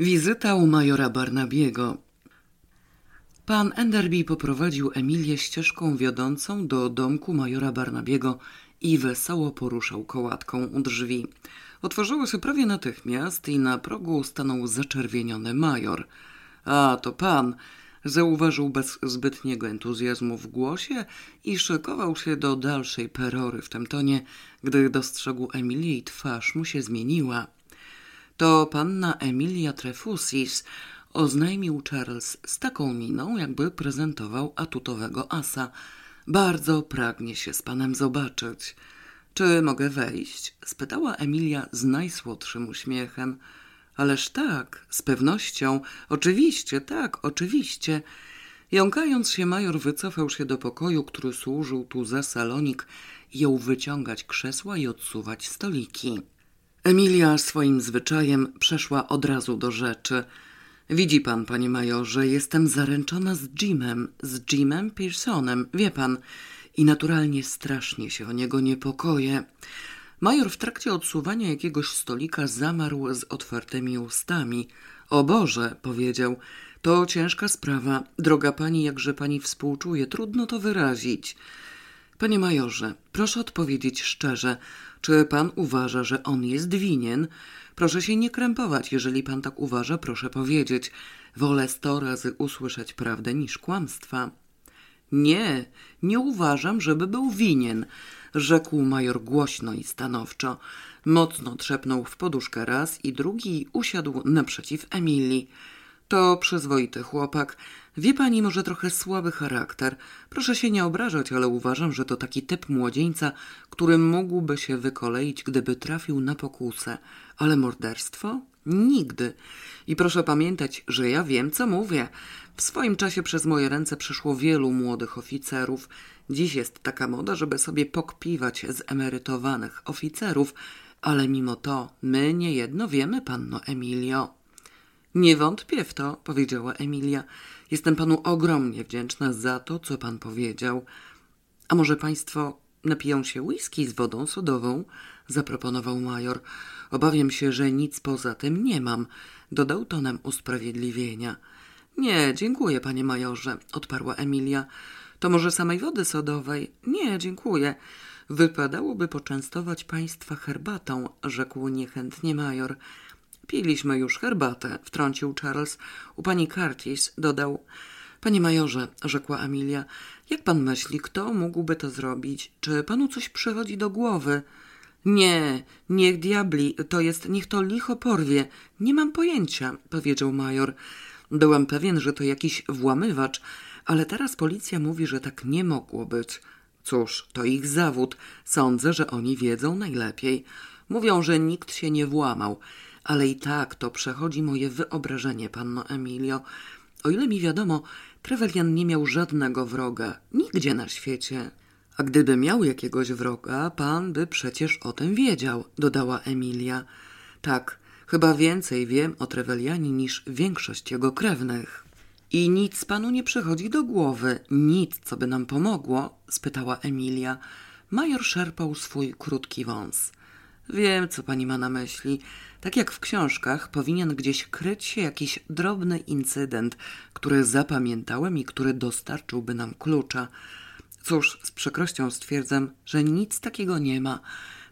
Wizyta u majora Barnabiego. Pan Enderby poprowadził Emilię ścieżką wiodącą do domku majora Barnabiego i wesoło poruszał kołatką u drzwi. Otworzyło się prawie natychmiast i na progu stanął zaczerwieniony major. A, to pan! Zauważył bez zbytniego entuzjazmu w głosie i szykował się do dalszej perory w tym tonie, gdy dostrzegł Emilię i twarz mu się zmieniła. To panna Emilia Trefusis, oznajmił Charles z taką miną, jakby prezentował atutowego asa. Bardzo pragnie się z panem zobaczyć. Czy mogę wejść? spytała Emilia z najsłodszym uśmiechem. Ależ tak, z pewnością, oczywiście, tak, oczywiście. Jąkając się, major wycofał się do pokoju, który służył tu za salonik jął wyciągać krzesła i odsuwać stoliki. Emilia swoim zwyczajem przeszła od razu do rzeczy. Widzi pan, panie majorze, jestem zaręczona z Jimem, z Jimem Pearsonem, wie pan, i naturalnie strasznie się o niego niepokoję. Major w trakcie odsuwania jakiegoś stolika zamarł z otwartymi ustami. O Boże, powiedział, to ciężka sprawa. Droga pani, jakże pani współczuje, trudno to wyrazić. Panie majorze, proszę odpowiedzieć szczerze, czy pan uważa, że on jest winien? Proszę się nie krępować, jeżeli pan tak uważa, proszę powiedzieć. Wolę sto razy usłyszeć prawdę niż kłamstwa. Nie, nie uważam, żeby był winien, rzekł major głośno i stanowczo. Mocno trzepnął w poduszkę raz i drugi usiadł naprzeciw Emilii. To przyzwoity chłopak. Wie pani, może trochę słaby charakter. Proszę się nie obrażać, ale uważam, że to taki typ młodzieńca, który mógłby się wykoleić, gdyby trafił na pokusę. Ale morderstwo? Nigdy. I proszę pamiętać, że ja wiem, co mówię. W swoim czasie przez moje ręce przeszło wielu młodych oficerów. Dziś jest taka moda, żeby sobie pokpiwać z emerytowanych oficerów, ale mimo to my niejedno wiemy, panno Emilio. Nie wątpię w to, powiedziała Emilia. Jestem panu ogromnie wdzięczna za to, co pan powiedział. A może państwo napiją się whisky z wodą sodową? zaproponował major. Obawiam się, że nic poza tym nie mam, dodał tonem usprawiedliwienia. Nie, dziękuję, panie majorze, odparła Emilia. To może samej wody sodowej? Nie, dziękuję. Wypadałoby poczęstować państwa herbatą, rzekł niechętnie major. Piliśmy już herbatę, wtrącił Charles. U pani Curtis dodał. Panie majorze, rzekła Emilia, jak pan myśli, kto mógłby to zrobić? Czy panu coś przychodzi do głowy? Nie, niech diabli, to jest, niech to licho porwie. Nie mam pojęcia, powiedział major. Byłem pewien, że to jakiś włamywacz, ale teraz policja mówi, że tak nie mogło być. Cóż, to ich zawód. Sądzę, że oni wiedzą najlepiej. Mówią, że nikt się nie włamał, ale i tak to przechodzi moje wyobrażenie, panno Emilio. O ile mi wiadomo, Trewelian nie miał żadnego wroga, nigdzie na świecie. A gdyby miał jakiegoś wroga, pan by przecież o tym wiedział, dodała Emilia. Tak, chyba więcej wiem o Trewelianie niż większość jego krewnych. I nic panu nie przychodzi do głowy, nic, co by nam pomogło? spytała Emilia. Major szarpał swój krótki wąs. Wiem, co pani ma na myśli. Tak jak w książkach, powinien gdzieś kryć się jakiś drobny incydent, który zapamiętałem i który dostarczyłby nam klucza. Cóż, z przykrością stwierdzam, że nic takiego nie ma.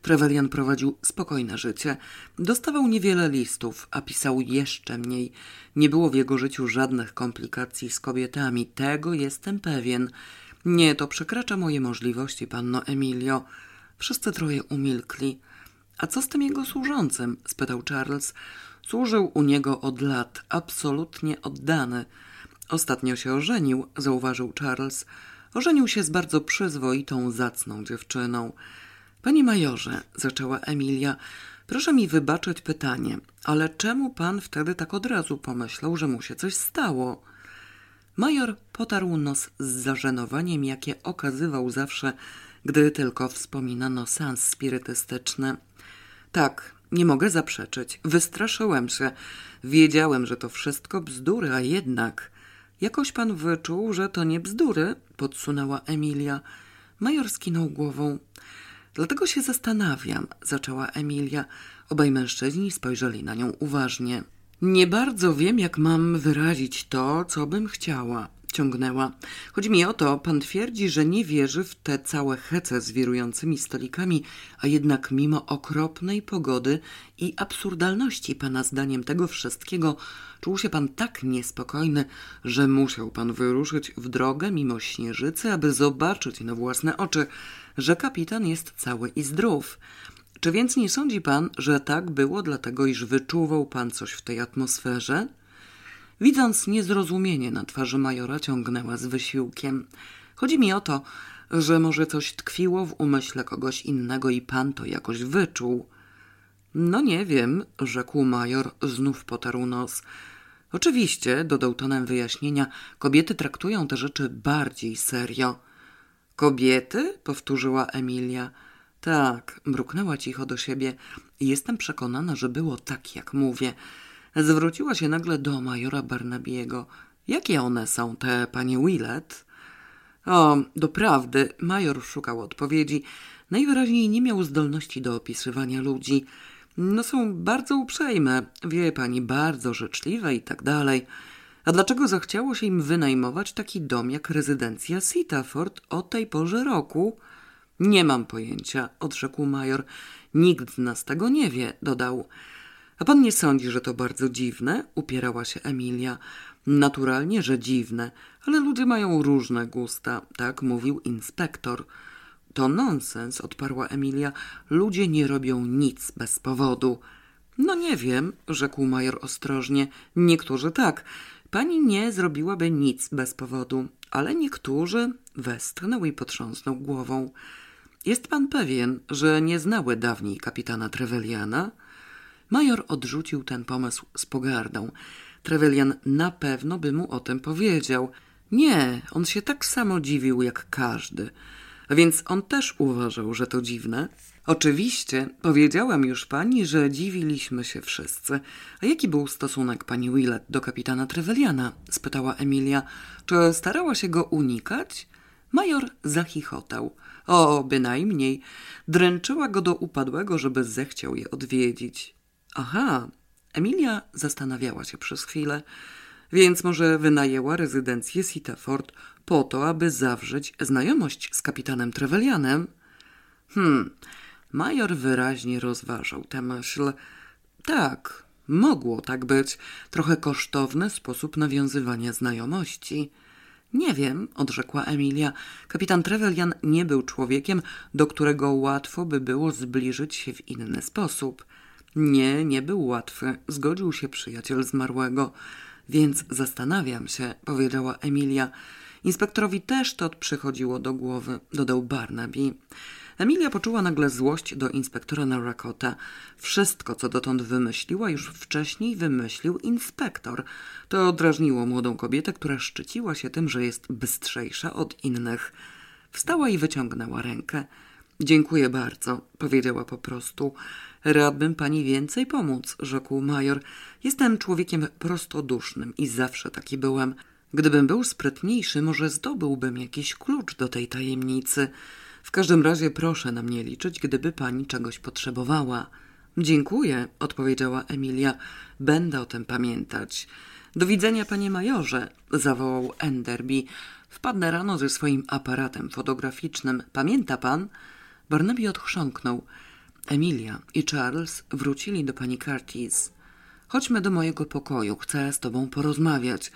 Trevelian prowadził spokojne życie. Dostawał niewiele listów, a pisał jeszcze mniej. Nie było w jego życiu żadnych komplikacji z kobietami. Tego jestem pewien. Nie, to przekracza moje możliwości, panno Emilio. Wszyscy troje umilkli. A co z tym jego służącym? spytał Charles. Służył u niego od lat, absolutnie oddany. Ostatnio się ożenił, zauważył Charles. Ożenił się z bardzo przyzwoitą, zacną dziewczyną. Panie majorze, zaczęła Emilia, proszę mi wybaczyć pytanie, ale czemu pan wtedy tak od razu pomyślał, że mu się coś stało? Major potarł nos z zażenowaniem, jakie okazywał zawsze, gdy tylko wspominano sens spirytystyczny. Tak, nie mogę zaprzeczyć. Wystraszyłem się. Wiedziałem, że to wszystko bzdury, a jednak... Jakoś pan wyczuł, że to nie bzdury, podsunęła Emilia. Major skinął głową. Dlatego się zastanawiam, zaczęła Emilia. Obaj mężczyźni spojrzeli na nią uważnie. Nie bardzo wiem, jak mam wyrazić to, co bym chciała. Ciągnęła. Chodzi mi o to, pan twierdzi, że nie wierzy w te całe hece z wirującymi stolikami, a jednak mimo okropnej pogody i absurdalności pana zdaniem tego wszystkiego, czuł się pan tak niespokojny, że musiał pan wyruszyć w drogę mimo śnieżycy, aby zobaczyć na własne oczy, że kapitan jest cały i zdrów. Czy więc nie sądzi pan, że tak było dlatego, iż wyczuwał pan coś w tej atmosferze? Widząc niezrozumienie na twarzy majora, ciągnęła z wysiłkiem. Chodzi mi o to, że może coś tkwiło w umyśle kogoś innego i pan to jakoś wyczuł. No nie wiem, rzekł major, znów potarł nos. Oczywiście, dodał tonem wyjaśnienia, kobiety traktują te rzeczy bardziej serio. Kobiety? powtórzyła Emilia. Tak, mruknęła cicho do siebie. Jestem przekonana, że było tak, jak mówię. Zwróciła się nagle do majora Barnabiego. Jakie one są, te panie Willett? O, doprawdy, major szukał odpowiedzi. Najwyraźniej nie miał zdolności do opisywania ludzi. No są bardzo uprzejme, wie pani, bardzo życzliwe i tak dalej. A dlaczego zachciało się im wynajmować taki dom jak rezydencja Sitaford o tej porze roku? Nie mam pojęcia, odrzekł major. Nikt z nas tego nie wie, dodał. A pan nie sądzi, że to bardzo dziwne? upierała się Emilia. Naturalnie, że dziwne, ale ludzie mają różne gusta, tak mówił inspektor. To nonsens, odparła Emilia. Ludzie nie robią nic bez powodu. No nie wiem, rzekł major ostrożnie. Niektórzy tak. Pani nie zrobiłaby nic bez powodu, ale niektórzy westchnął i potrząsnął głową. Jest pan pewien, że nie znały dawniej kapitana Treveliana? Major odrzucił ten pomysł z pogardą. Trevelian na pewno by mu o tym powiedział. Nie, on się tak samo dziwił jak każdy. A więc on też uważał, że to dziwne. Oczywiście, powiedziałam już pani, że dziwiliśmy się wszyscy. A jaki był stosunek pani Willett do kapitana Treveliana? spytała Emilia. Czy starała się go unikać? Major zachichotał. O, bynajmniej. Dręczyła go do upadłego, żeby zechciał je odwiedzić. Aha, Emilia zastanawiała się przez chwilę, więc może wynajęła rezydencję Sitaford po to, aby zawrzeć znajomość z kapitanem Trevelianem? Hmm, major wyraźnie rozważał tę myśl. Tak, mogło tak być. Trochę kosztowny sposób nawiązywania znajomości. Nie wiem, odrzekła Emilia. Kapitan Trevelian nie był człowiekiem, do którego łatwo by było zbliżyć się w inny sposób. Nie, nie był łatwy, zgodził się przyjaciel zmarłego. Więc zastanawiam się, powiedziała Emilia. Inspektorowi też to przychodziło do głowy, dodał Barnaby. Emilia poczuła nagle złość do inspektora Narakota. Wszystko, co dotąd wymyśliła, już wcześniej wymyślił inspektor. To odrażniło młodą kobietę, która szczyciła się tym, że jest bystrzejsza od innych. Wstała i wyciągnęła rękę. Dziękuję bardzo, powiedziała po prostu. Radbym pani więcej pomóc, rzekł major. Jestem człowiekiem prostodusznym i zawsze taki byłem. Gdybym był sprytniejszy, może zdobyłbym jakiś klucz do tej tajemnicy. W każdym razie proszę na mnie liczyć, gdyby pani czegoś potrzebowała. Dziękuję, odpowiedziała Emilia. Będę o tym pamiętać. Do widzenia, panie majorze, zawołał Enderby. Wpadnę rano ze swoim aparatem fotograficznym. Pamięta pan? Barnaby odchrząknął. Emilia i Charles wrócili do pani Curtis. Chodźmy do mojego pokoju, chcę z tobą porozmawiać.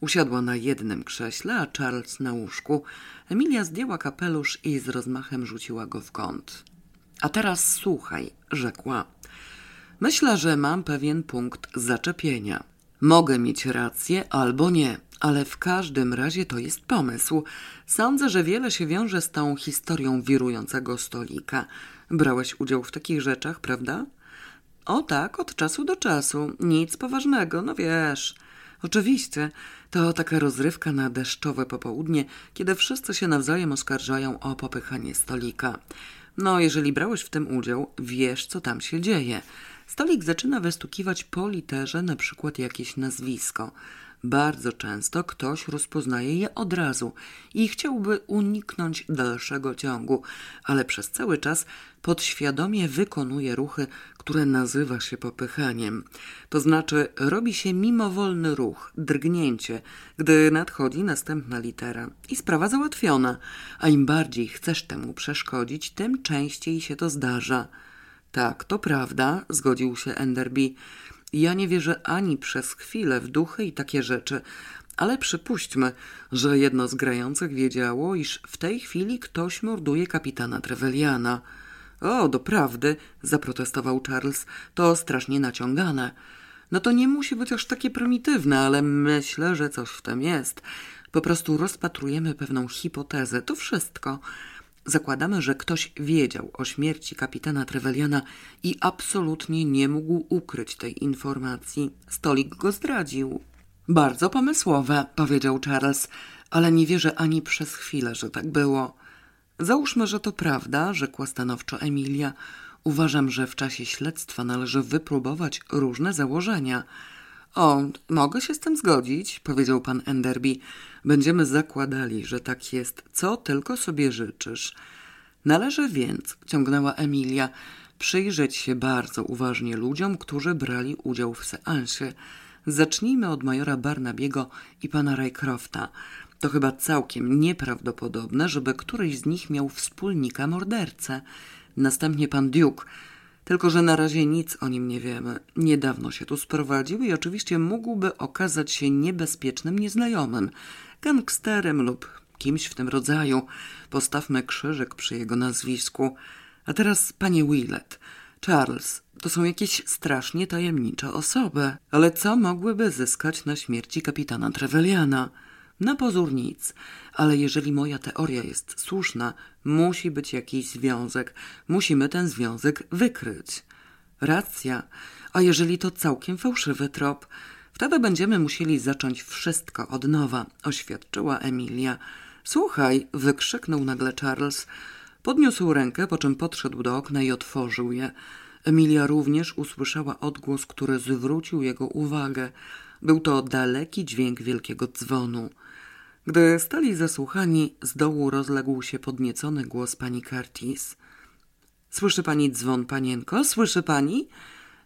Usiadła na jednym krześle, a Charles na łóżku. Emilia zdjęła kapelusz i z rozmachem rzuciła go w kąt. A teraz słuchaj, rzekła. Myślę, że mam pewien punkt zaczepienia. Mogę mieć rację albo nie, ale w każdym razie to jest pomysł. Sądzę, że wiele się wiąże z tą historią wirującego stolika. Brałeś udział w takich rzeczach, prawda? O tak, od czasu do czasu. Nic poważnego, no wiesz. Oczywiście, to taka rozrywka na deszczowe popołudnie, kiedy wszyscy się nawzajem oskarżają o popychanie stolika. No, jeżeli brałeś w tym udział, wiesz, co tam się dzieje. Stolik zaczyna wystukiwać po literze na przykład jakieś nazwisko. Bardzo często ktoś rozpoznaje je od razu i chciałby uniknąć dalszego ciągu, ale przez cały czas podświadomie wykonuje ruchy, które nazywa się popychaniem. To znaczy robi się mimowolny ruch, drgnięcie, gdy nadchodzi następna litera i sprawa załatwiona, a im bardziej chcesz temu przeszkodzić, tym częściej się to zdarza. Tak, to prawda, zgodził się Enderby. Ja nie wierzę ani przez chwilę w duchy i takie rzeczy, ale przypuśćmy, że jedno z grających wiedziało, iż w tej chwili ktoś morduje kapitana Treveliana. O, doprawdy, zaprotestował Charles, to strasznie naciągane. No to nie musi być aż takie prymitywne, ale myślę, że coś w tym jest. Po prostu rozpatrujemy pewną hipotezę, to wszystko. Zakładamy, że ktoś wiedział o śmierci kapitana Treveliana i absolutnie nie mógł ukryć tej informacji. Stolik go zdradził. Bardzo pomysłowe, powiedział Charles, ale nie wierzę ani przez chwilę, że tak było. Załóżmy, że to prawda, rzekła stanowczo Emilia. Uważam, że w czasie śledztwa należy wypróbować różne założenia. O, mogę się z tym zgodzić, powiedział pan Enderby. Będziemy zakładali, że tak jest, co tylko sobie życzysz. Należy więc, ciągnęła Emilia, przyjrzeć się bardzo uważnie ludziom, którzy brali udział w seansie. Zacznijmy od majora Barnabiego i pana Raycrofta. To chyba całkiem nieprawdopodobne, żeby któryś z nich miał wspólnika mordercę. Następnie pan Duke. Tylko, że na razie nic o nim nie wiemy. Niedawno się tu sprowadził i oczywiście mógłby okazać się niebezpiecznym nieznajomym, gangsterem lub kimś w tym rodzaju. Postawmy krzyżyk przy jego nazwisku. A teraz, panie Willett, Charles, to są jakieś strasznie tajemnicze osoby. Ale co mogłyby zyskać na śmierci kapitana Treveliana? Na pozór nic, ale jeżeli moja teoria jest słuszna, musi być jakiś związek. Musimy ten związek wykryć. Racja. A jeżeli to całkiem fałszywy trop, wtedy będziemy musieli zacząć wszystko od nowa, oświadczyła Emilia. Słuchaj, wykrzyknął nagle Charles. Podniósł rękę, po czym podszedł do okna i otworzył je. Emilia również usłyszała odgłos, który zwrócił jego uwagę. Był to daleki dźwięk wielkiego dzwonu. Gdy stali zasłuchani, z dołu rozległ się podniecony głos pani Curtis. Słyszy pani dzwon, panienko? Słyszy pani?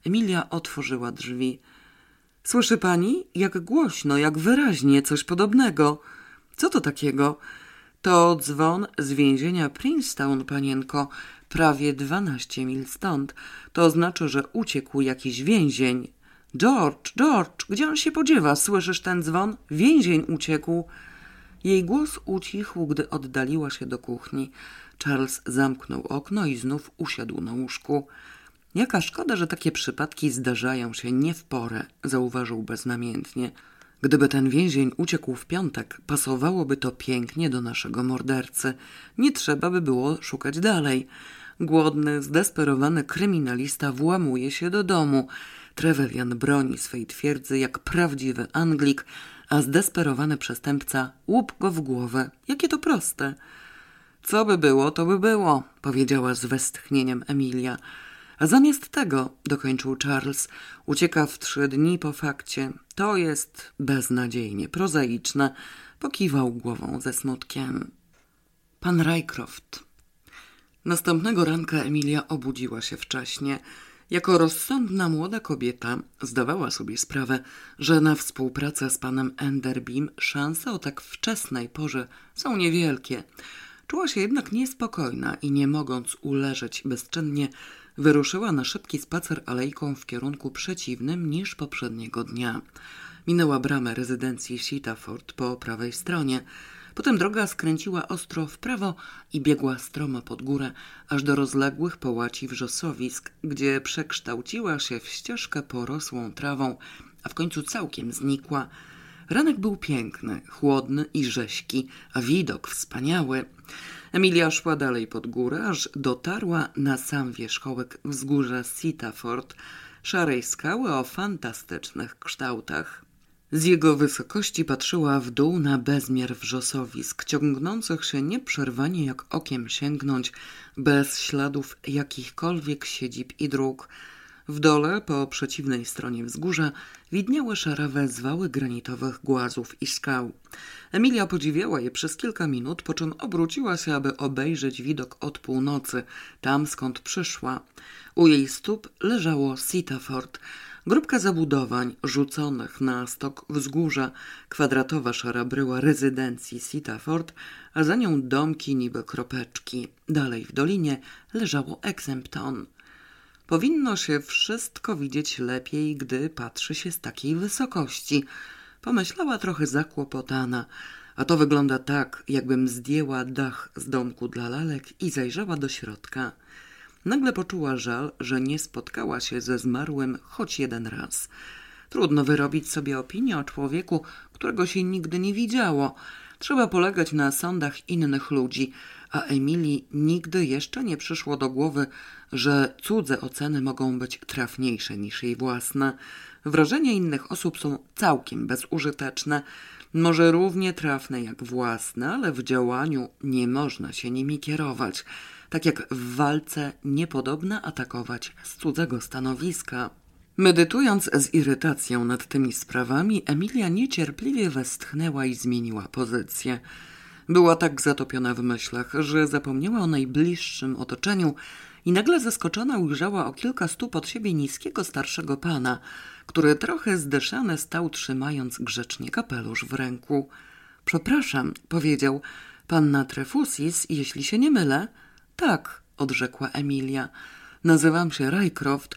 Emilia otworzyła drzwi. Słyszy pani? Jak głośno, jak wyraźnie, coś podobnego. Co to takiego? To dzwon z więzienia Princetown, panienko, prawie dwanaście mil stąd. To znaczy, że uciekł jakiś więzień. George, George, gdzie on się podziewa? Słyszysz ten dzwon? Więzień uciekł. Jej głos ucichł, gdy oddaliła się do kuchni. Charles zamknął okno i znów usiadł na łóżku. Jaka szkoda, że takie przypadki zdarzają się nie w porę, zauważył beznamiętnie. Gdyby ten więzień uciekł w piątek, pasowałoby to pięknie do naszego mordercy. Nie trzeba by było szukać dalej. Głodny, zdesperowany kryminalista włamuje się do domu. Trevelyan broni swej twierdzy jak prawdziwy Anglik, a zdesperowany przestępca łup go w głowę. Jakie to proste. Co by było, to by było, powiedziała z westchnieniem Emilia. A zamiast tego, dokończył Charles, ucieka w trzy dni po fakcie. To jest beznadziejnie prozaiczne, pokiwał głową ze smutkiem. Pan Rycroft. Następnego ranka Emilia obudziła się wcześnie. Jako rozsądna młoda kobieta zdawała sobie sprawę, że na współpracę z panem Enderbim szanse o tak wczesnej porze są niewielkie. Czuła się jednak niespokojna i nie mogąc uleżeć bezczynnie, wyruszyła na szybki spacer alejką w kierunku przeciwnym niż poprzedniego dnia. Minęła bramę rezydencji Sitaford po prawej stronie – Potem droga skręciła ostro w prawo i biegła stromo pod górę, aż do rozległych połaci wrzosowisk, gdzie przekształciła się w ścieżkę porosłą trawą, a w końcu całkiem znikła. Ranek był piękny, chłodny i rześki, a widok wspaniały. Emilia szła dalej pod górę, aż dotarła na sam wierzchołek wzgórza Sitaford, szarej skały o fantastycznych kształtach. Z jego wysokości patrzyła w dół na bezmiar wrzosowisk, ciągnących się nieprzerwanie jak okiem sięgnąć, bez śladów jakichkolwiek siedzib i dróg. W dole, po przeciwnej stronie wzgórza, widniały szarawe zwały granitowych głazów i skał. Emilia podziwiała je przez kilka minut, po czym obróciła się, aby obejrzeć widok od północy, tam skąd przyszła. U jej stóp leżało Sitaford, grupka zabudowań rzuconych na stok wzgórza, kwadratowa szara bryła rezydencji Sitaford, a za nią domki niby kropeczki. Dalej w dolinie leżało Exempton. Powinno się wszystko widzieć lepiej, gdy patrzy się z takiej wysokości. Pomyślała trochę zakłopotana. A to wygląda tak, jakbym zdjęła dach z domku dla lalek i zajrzała do środka. Nagle poczuła żal, że nie spotkała się ze zmarłym choć jeden raz. Trudno wyrobić sobie opinię o człowieku, którego się nigdy nie widziało. Trzeba polegać na sądach innych ludzi, a Emilii nigdy jeszcze nie przyszło do głowy, że cudze oceny mogą być trafniejsze niż jej własne. Wrażenia innych osób są całkiem bezużyteczne, może równie trafne jak własne, ale w działaniu nie można się nimi kierować. Tak jak w walce niepodobna atakować z cudzego stanowiska. Medytując z irytacją nad tymi sprawami, Emilia niecierpliwie westchnęła i zmieniła pozycję. Była tak zatopiona w myślach, że zapomniała o najbliższym otoczeniu i nagle zaskoczona ujrzała o kilka stóp od siebie niskiego starszego pana, który trochę zdeszany stał trzymając grzecznie kapelusz w ręku. Przepraszam, powiedział, panna Trefusis, jeśli się nie mylę. Tak, odrzekła Emilia. Nazywam się Rycroft.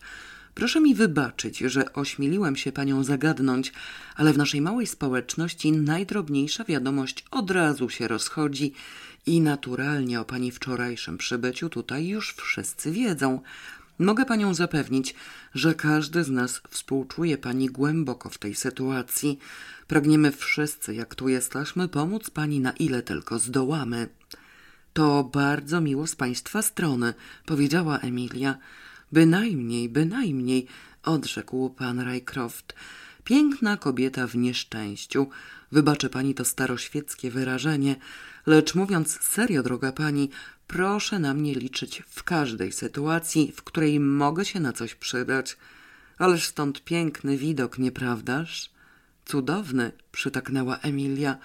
Proszę mi wybaczyć, że ośmieliłem się panią zagadnąć, ale w naszej małej społeczności najdrobniejsza wiadomość od razu się rozchodzi i naturalnie o pani wczorajszym przybyciu tutaj już wszyscy wiedzą. Mogę panią zapewnić, że każdy z nas współczuje pani głęboko w tej sytuacji. Pragniemy wszyscy, jak tu jesteśmy, pomóc pani na ile tylko zdołamy. To bardzo miło z państwa strony, powiedziała Emilia. Bynajmniej, bynajmniej, odrzekł pan Rycroft. Piękna kobieta w nieszczęściu. Wybaczy pani to staroświeckie wyrażenie, lecz mówiąc serio, droga pani, proszę na mnie liczyć w każdej sytuacji, w której mogę się na coś przydać. Ależ stąd piękny widok, nieprawdaż? Cudowny, przytaknęła Emilia.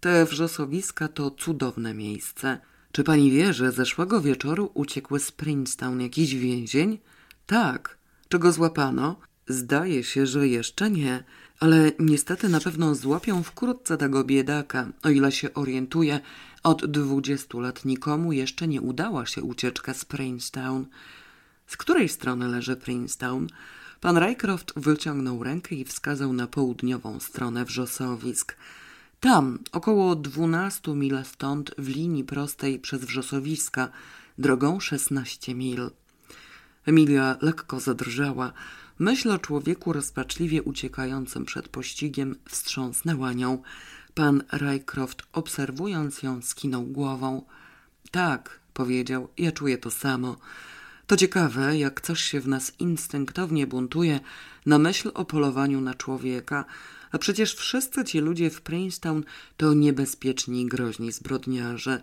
Te wrzosowiska to cudowne miejsce. Czy pani wie, że zeszłego wieczoru uciekł z Princeton jakiś więzień? Tak. Czy go złapano? Zdaje się, że jeszcze nie, ale niestety na pewno złapią wkrótce tego biedaka. O ile się orientuję, od dwudziestu lat nikomu jeszcze nie udała się ucieczka z Princeton. Z której strony leży Princeton? Pan Rycroft wyciągnął rękę i wskazał na południową stronę wrzosowisk. Tam, około dwunastu mil stąd, w linii prostej przez wrzosowiska, drogą szesnaście mil. Emilia lekko zadrżała. Myśl o człowieku rozpaczliwie uciekającym przed pościgiem wstrząsnęła nią. Pan Rycroft, obserwując ją, skinął głową. Tak, powiedział, ja czuję to samo. To ciekawe, jak coś się w nas instynktownie buntuje na myśl o polowaniu na człowieka, a przecież wszyscy ci ludzie w Princeton to niebezpieczni groźni zbrodniarze.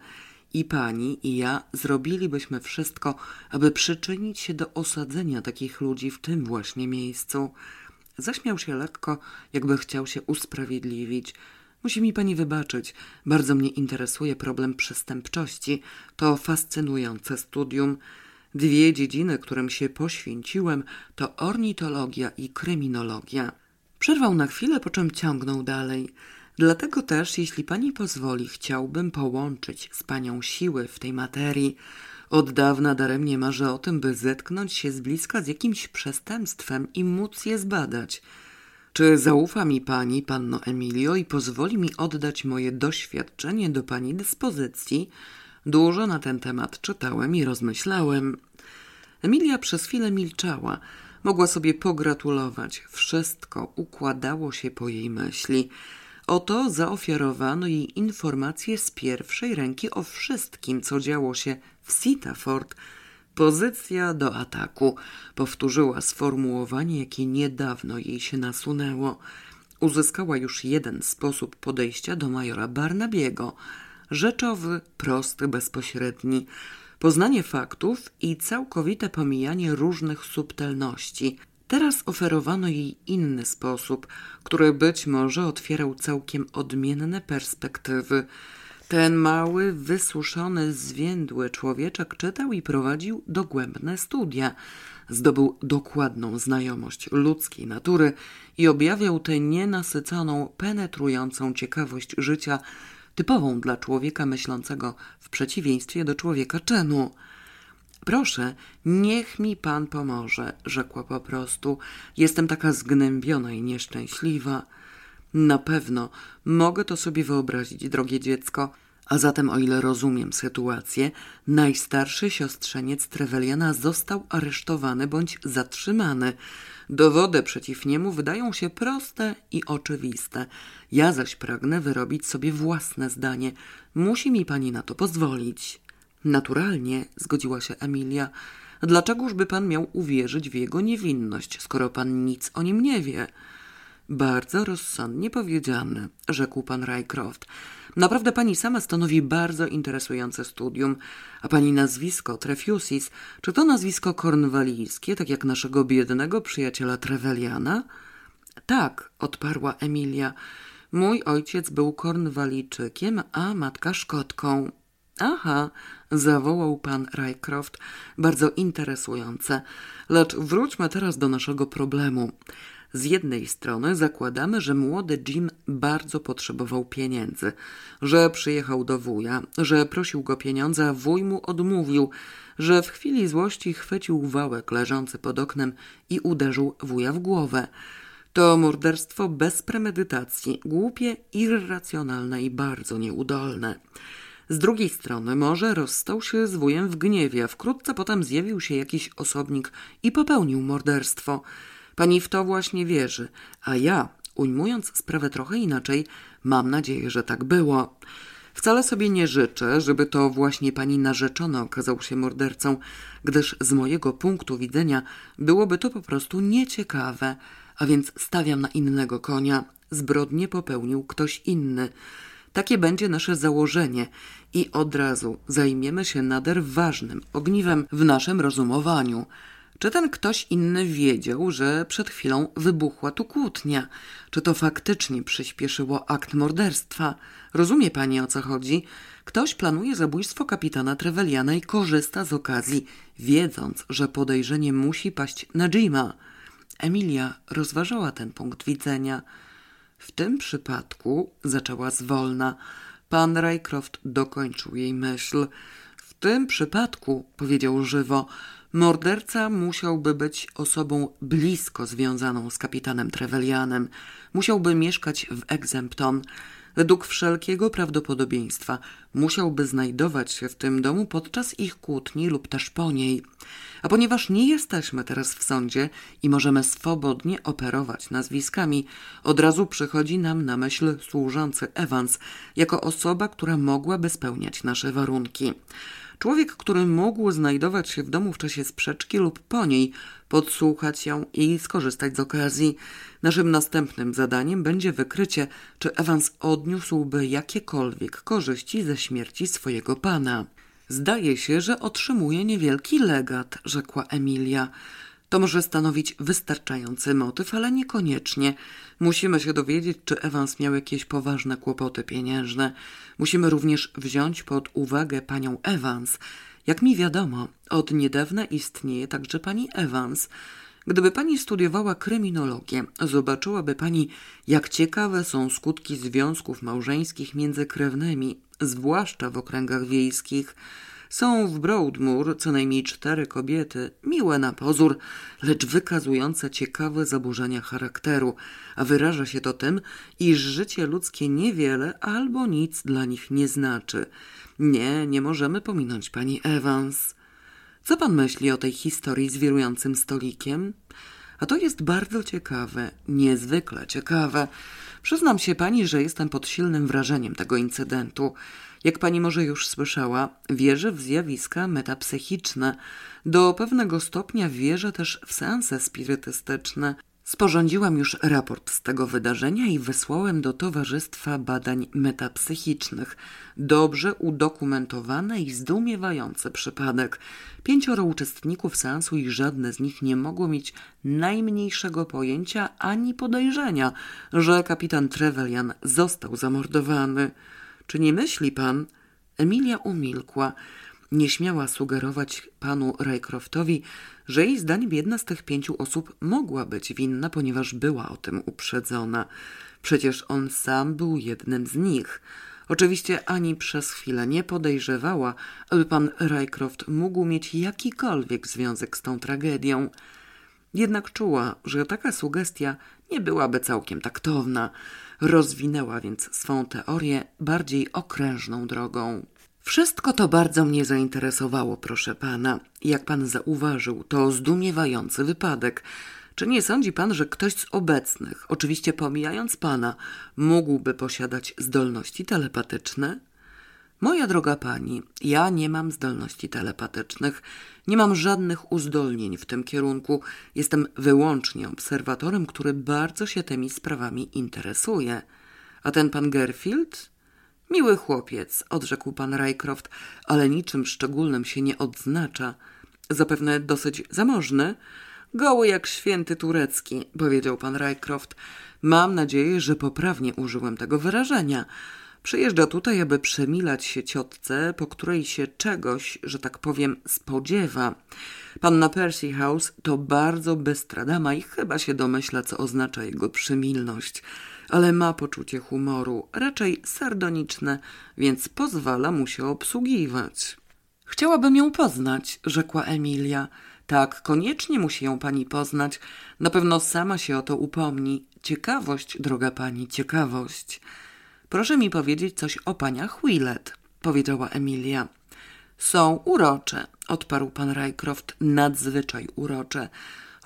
I pani, i ja zrobilibyśmy wszystko, aby przyczynić się do osadzenia takich ludzi w tym właśnie miejscu. Zaśmiał się lekko, jakby chciał się usprawiedliwić. Musi mi pani wybaczyć. Bardzo mnie interesuje problem przestępczości. To fascynujące studium. Dwie dziedziny, którym się poświęciłem, to ornitologia i kryminologia. Przerwał na chwilę, po czym ciągnął dalej. Dlatego też, jeśli pani pozwoli, chciałbym połączyć z panią siły w tej materii. Od dawna daremnie marzę o tym, by zetknąć się z bliska z jakimś przestępstwem i móc je zbadać. Czy zaufa mi pani, panno Emilio, i pozwoli mi oddać moje doświadczenie do pani dyspozycji? Dużo na ten temat czytałem i rozmyślałem. Emilia przez chwilę milczała. Mogła sobie pogratulować. Wszystko układało się po jej myśli. Oto zaofiarowano jej informacje z pierwszej ręki o wszystkim, co działo się w Sitaford. Pozycja do ataku. Powtórzyła sformułowanie, jakie niedawno jej się nasunęło. Uzyskała już jeden sposób podejścia do majora Barnabiego. Rzeczowy, prosty, bezpośredni. poznanie faktów i całkowite pomijanie różnych subtelności. Teraz oferowano jej inny sposób, który być może otwierał całkiem odmienne perspektywy. Ten mały, wysuszony, zwiędły człowieczek czytał i prowadził dogłębne studia. Zdobył dokładną znajomość ludzkiej natury i objawiał tę nienasyconą, penetrującą ciekawość życia, typową dla człowieka myślącego w przeciwieństwie do człowieka czynu. Proszę, niech mi pan pomoże, rzekła po prostu. Jestem taka zgnębiona i nieszczęśliwa. Na pewno mogę to sobie wyobrazić, drogie dziecko. A zatem, o ile rozumiem sytuację, najstarszy siostrzeniec Treweliana został aresztowany bądź zatrzymany. Dowody przeciw niemu wydają się proste i oczywiste. Ja zaś pragnę wyrobić sobie własne zdanie. Musi mi pani na to pozwolić. Naturalnie, zgodziła się Emilia. Dlaczegoż by pan miał uwierzyć w jego niewinność, skoro pan nic o nim nie wie? Bardzo rozsądnie powiedziane, rzekł pan Rycroft. Naprawdę pani sama stanowi bardzo interesujące studium. A pani nazwisko Trefusis, czy to nazwisko kornwalijskie, tak jak naszego biednego przyjaciela Treveliana? Tak, odparła Emilia. Mój ojciec był kornwalijczykiem, a matka szkotką. Aha, zawołał pan Rycroft, bardzo interesujące. Lecz wróćmy teraz do naszego problemu. Z jednej strony zakładamy, że młody Jim bardzo potrzebował pieniędzy, że przyjechał do wuja, że prosił go pieniądze, a wuj mu odmówił, że w chwili złości chwycił wałek leżący pod oknem i uderzył wuja w głowę. To morderstwo bez premedytacji, głupie, irracjonalne i bardzo nieudolne. Z drugiej strony może rozstał się z wujem w gniewie, wkrótce potem zjawił się jakiś osobnik i popełnił morderstwo. Pani w to właśnie wierzy, a ja, ujmując sprawę trochę inaczej, mam nadzieję, że tak było. Wcale sobie nie życzę, żeby to właśnie pani narzeczony okazał się mordercą, gdyż z mojego punktu widzenia byłoby to po prostu nieciekawe, a więc stawiam na innego konia. Zbrodnie popełnił ktoś inny. Takie będzie nasze założenie i od razu zajmiemy się nader ważnym ogniwem w naszym rozumowaniu – czy ten ktoś inny wiedział, że przed chwilą wybuchła tu kłótnia? Czy to faktycznie przyspieszyło akt morderstwa? Rozumie pani o co chodzi? Ktoś planuje zabójstwo kapitana Treveliana i korzysta z okazji, wiedząc, że podejrzenie musi paść na Jima. Emilia rozważała ten punkt widzenia. W tym przypadku zaczęła zwolna. Pan Rycroft dokończył jej myśl. W tym przypadku, powiedział żywo, Morderca musiałby być osobą blisko związaną z kapitanem Trevelianem. Musiałby mieszkać w Exempton. Według wszelkiego prawdopodobieństwa musiałby znajdować się w tym domu podczas ich kłótni lub też po niej. A ponieważ nie jesteśmy teraz w sądzie i możemy swobodnie operować nazwiskami, od razu przychodzi nam na myśl służący Evans jako osoba, która mogłaby spełniać nasze warunki. Człowiek, który mógł znajdować się w domu w czasie sprzeczki lub po niej, podsłuchać ją i skorzystać z okazji. Naszym następnym zadaniem będzie wykrycie, czy Evans odniósłby jakiekolwiek korzyści ze śmierci swojego pana. Zdaje się, że otrzymuje niewielki legat, rzekła Emilia. To może stanowić wystarczający motyw, ale niekoniecznie. Musimy się dowiedzieć, czy Evans miał jakieś poważne kłopoty pieniężne. Musimy również wziąć pod uwagę panią Evans. Jak mi wiadomo, od niedawna istnieje także pani Evans. Gdyby pani studiowała kryminologię, zobaczyłaby pani, jak ciekawe są skutki związków małżeńskich między krewnymi, zwłaszcza w okręgach wiejskich. Są w Broadmoor co najmniej cztery kobiety, miłe na pozór, lecz wykazujące ciekawe zaburzenia charakteru, a wyraża się to tym, iż życie ludzkie niewiele albo nic dla nich nie znaczy. Nie, nie możemy pominąć pani Evans. Co pan myśli o tej historii z wirującym stolikiem? A to jest bardzo ciekawe, niezwykle ciekawe. Przyznam się pani, że jestem pod silnym wrażeniem tego incydentu. Jak pani może już słyszała, wierzę w zjawiska metapsychiczne. Do pewnego stopnia wierzę też w seanse spirytystyczne. Sporządziłam już raport z tego wydarzenia i wysłałem do Towarzystwa Badań Metapsychicznych. Dobrze udokumentowany i zdumiewający przypadek. Pięcioro uczestników seansu i żadne z nich nie mogło mieć najmniejszego pojęcia ani podejrzenia, że kapitan Trevelyan został zamordowany. Czy nie myśli pan? Emilia umilkła. Nie śmiała sugerować panu Rycroftowi, że jej zdaniem jedna z tych pięciu osób mogła być winna, ponieważ była o tym uprzedzona. Przecież on sam był jednym z nich. Oczywiście ani przez chwilę nie podejrzewała, aby pan Rycroft mógł mieć jakikolwiek związek z tą tragedią. Jednak czuła, że taka sugestia nie byłaby całkiem taktowna. Rozwinęła więc swą teorię bardziej okrężną drogą. Wszystko to bardzo mnie zainteresowało, proszę pana. Jak pan zauważył, to zdumiewający wypadek. Czy nie sądzi pan, że ktoś z obecnych, oczywiście pomijając pana, mógłby posiadać zdolności telepatyczne? Moja droga pani, ja nie mam zdolności telepatycznych, nie mam żadnych uzdolnień w tym kierunku. Jestem wyłącznie obserwatorem, który bardzo się tymi sprawami interesuje. A ten pan Gerfield? Miły chłopiec, odrzekł pan Rycroft, ale niczym szczególnym się nie odznacza. Zapewne dosyć zamożny. Goły jak święty turecki, powiedział pan Rycroft. Mam nadzieję, że poprawnie użyłem tego wyrażenia. Przyjeżdża tutaj, aby przemilać się ciotce, po której się czegoś, że tak powiem, spodziewa. Panna Percy House to bardzo bystra dama i chyba się domyśla, co oznacza jego przymilność ale ma poczucie humoru, raczej sardoniczne, więc pozwala mu się obsługiwać. Chciałabym ją poznać, rzekła Emilia. Tak, koniecznie musi ją pani poznać. Na pewno sama się o to upomni. Ciekawość, droga pani, ciekawość. Proszę mi powiedzieć coś o paniach Willett, powiedziała Emilia. Są urocze, odparł pan Rycroft, nadzwyczaj urocze.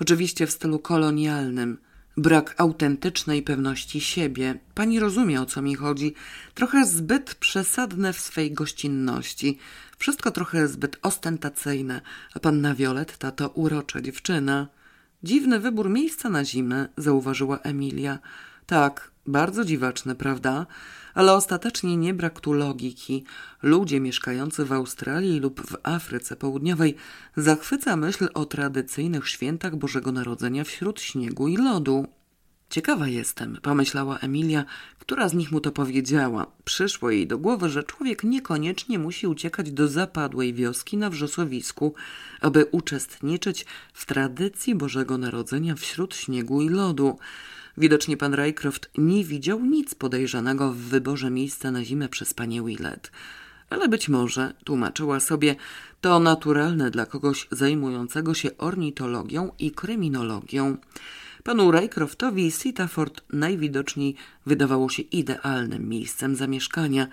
Oczywiście w stylu kolonialnym. Brak autentycznej pewności siebie. Pani rozumie, o co mi chodzi. Trochę zbyt przesadne w swej gościnności. Wszystko trochę zbyt ostentacyjne. A panna Violetta to urocza dziewczyna. Dziwny wybór miejsca na zimę, zauważyła Emilia. Tak, bardzo dziwaczne, prawda? Ale ostatecznie nie brak tu logiki. Ludzie mieszkający w Australii lub w Afryce Południowej zachwyca myśl o tradycyjnych świętach Bożego Narodzenia wśród śniegu i lodu. Ciekawa jestem, pomyślała Emilia, która z nich mu to powiedziała. Przyszło jej do głowy, że człowiek niekoniecznie musi uciekać do zapadłej wioski na wrzosowisku, aby uczestniczyć w tradycji Bożego Narodzenia wśród śniegu i lodu. Widocznie pan Rycroft nie widział nic podejrzanego w wyborze miejsca na zimę przez panię Willett. Ale być może, tłumaczyła sobie, to naturalne dla kogoś zajmującego się ornitologią i kryminologią. Panu Rycroftowi Sitaford najwidoczniej wydawało się idealnym miejscem zamieszkania,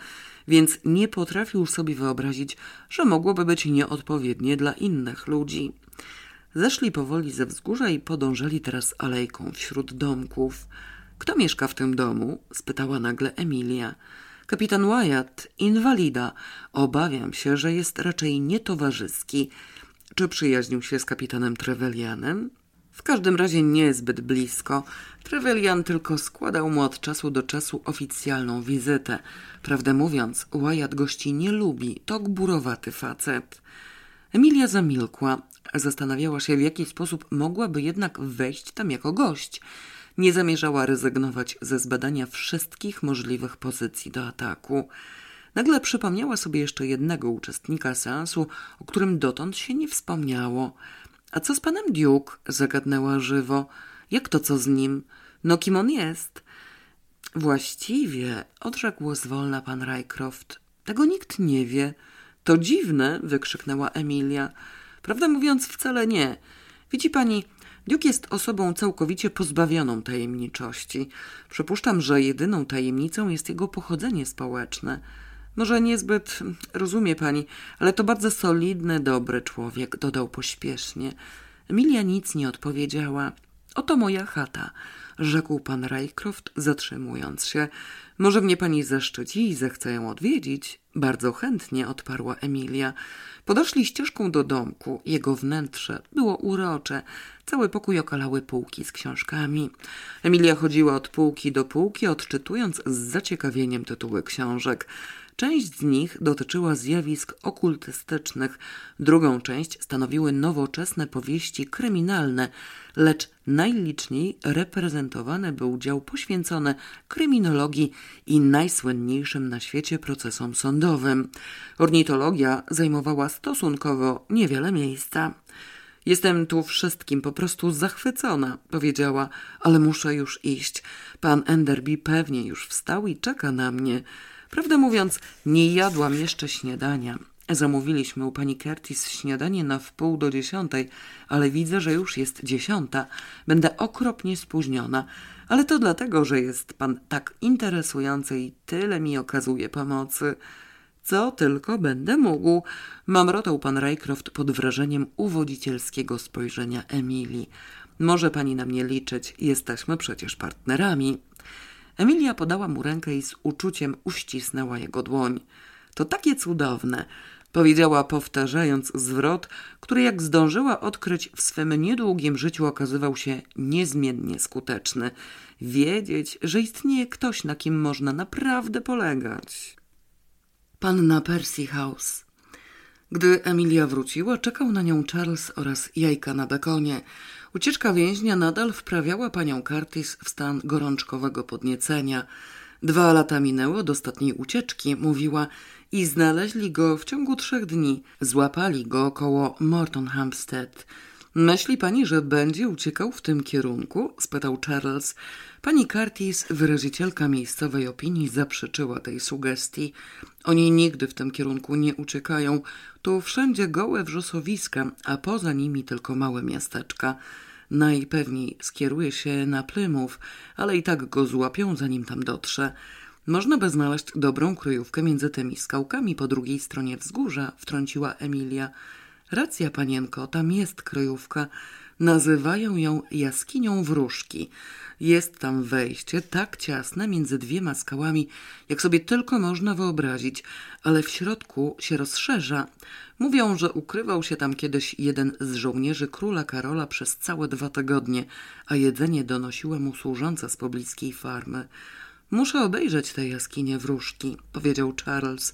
więc nie potrafił sobie wyobrazić, że mogłoby być nieodpowiednie dla innych ludzi. Zeszli powoli ze wzgórza i podążali teraz alejką wśród domków. Kto mieszka w tym domu? spytała nagle Emilia. Kapitan Wyatt, inwalida. Obawiam się, że jest raczej nietowarzyski. Czy przyjaźnił się z kapitanem Trevelianem? W każdym razie nie zbyt blisko. Trevelian tylko składał mu od czasu do czasu oficjalną wizytę. Prawdę mówiąc, Wyatt gości nie lubi. To gburowaty facet. Emilia zamilkła. Zastanawiała się, w jaki sposób mogłaby jednak wejść tam jako gość. Nie zamierzała rezygnować ze zbadania wszystkich możliwych pozycji do ataku. Nagle przypomniała sobie jeszcze jednego uczestnika seansu, o którym dotąd się nie wspomniało. A co z panem Duke? zagadnęła żywo. Jak to co z nim? No kim on jest? Właściwie, odrzekł zwolna pan Rycroft. Tego nikt nie wie. To dziwne, wykrzyknęła Emilia. Prawdę mówiąc, wcale nie. Widzi pani, Duke jest osobą całkowicie pozbawioną tajemniczości. Przypuszczam, że jedyną tajemnicą jest jego pochodzenie społeczne. Może niezbyt, rozumie pani, ale to bardzo solidny, dobry człowiek, dodał pośpiesznie. Emilia nic nie odpowiedziała. Oto moja chata. Rzekł pan Rycroft, zatrzymując się. Może mnie pani zaszczyci i zechce ją odwiedzić? Bardzo chętnie odparła Emilia. Podeszli ścieżką do domku. Jego wnętrze było urocze. Cały pokój okalały półki z książkami. Emilia chodziła od półki do półki, odczytując z zaciekawieniem tytuły książek. Część z nich dotyczyła zjawisk okultystycznych, drugą część stanowiły nowoczesne powieści kryminalne, lecz najliczniej reprezentowany był dział poświęcony kryminologii i najsłynniejszym na świecie procesom sądowym. Ornitologia zajmowała stosunkowo niewiele miejsca. Jestem tu wszystkim po prostu zachwycona, powiedziała, ale muszę już iść. Pan Enderby pewnie już wstał i czeka na mnie. Prawdę mówiąc, nie jadłam jeszcze śniadania. Zamówiliśmy u pani Curtis śniadanie na wpół do dziesiątej, ale widzę, że już jest dziesiąta. Będę okropnie spóźniona, ale to dlatego, że jest pan tak interesujący i tyle mi okazuje pomocy. Co tylko będę mógł, mamrotał pan Raycroft pod wrażeniem uwodzicielskiego spojrzenia Emilii. Może pani na mnie liczyć, jesteśmy przecież partnerami. Emilia podała mu rękę i z uczuciem uścisnęła jego dłoń. To takie cudowne, powiedziała powtarzając zwrot, który jak zdążyła odkryć w swym niedługim życiu okazywał się niezmiennie skuteczny. Wiedzieć, że istnieje ktoś, na kim można naprawdę polegać. Panna Percy House. Gdy Emilia wróciła, czekał na nią Charles oraz jajka na bekonie. Ucieczka więźnia nadal wprawiała panią Curtis w stan gorączkowego podniecenia. Dwa lata minęły od ostatniej ucieczki, mówiła, i znaleźli go w ciągu trzech dni. Złapali go około Morton Hampstead. Myśli pani, że będzie uciekał w tym kierunku? spytał Charles. Pani Curtis, wyrazicielka miejscowej opinii, zaprzeczyła tej sugestii. Oni nigdy w tym kierunku nie uciekają. Tu wszędzie gołe wrzosowiska, a poza nimi tylko małe miasteczka. Najpewniej skieruje się na Plymouth, ale i tak go złapią, zanim tam dotrze. Można by znaleźć dobrą kryjówkę między tymi skałkami po drugiej stronie wzgórza, wtrąciła Emilia. Racja, panienko, tam jest kryjówka. Nazywają ją jaskinią wróżki. Jest tam wejście tak ciasne między dwiema skałami, jak sobie tylko można wyobrazić, ale w środku się rozszerza. Mówią, że ukrywał się tam kiedyś jeden z żołnierzy króla Karola przez całe dwa tygodnie, a jedzenie donosiła mu służąca z pobliskiej farmy. Muszę obejrzeć tę jaskinię wróżki, powiedział Charles.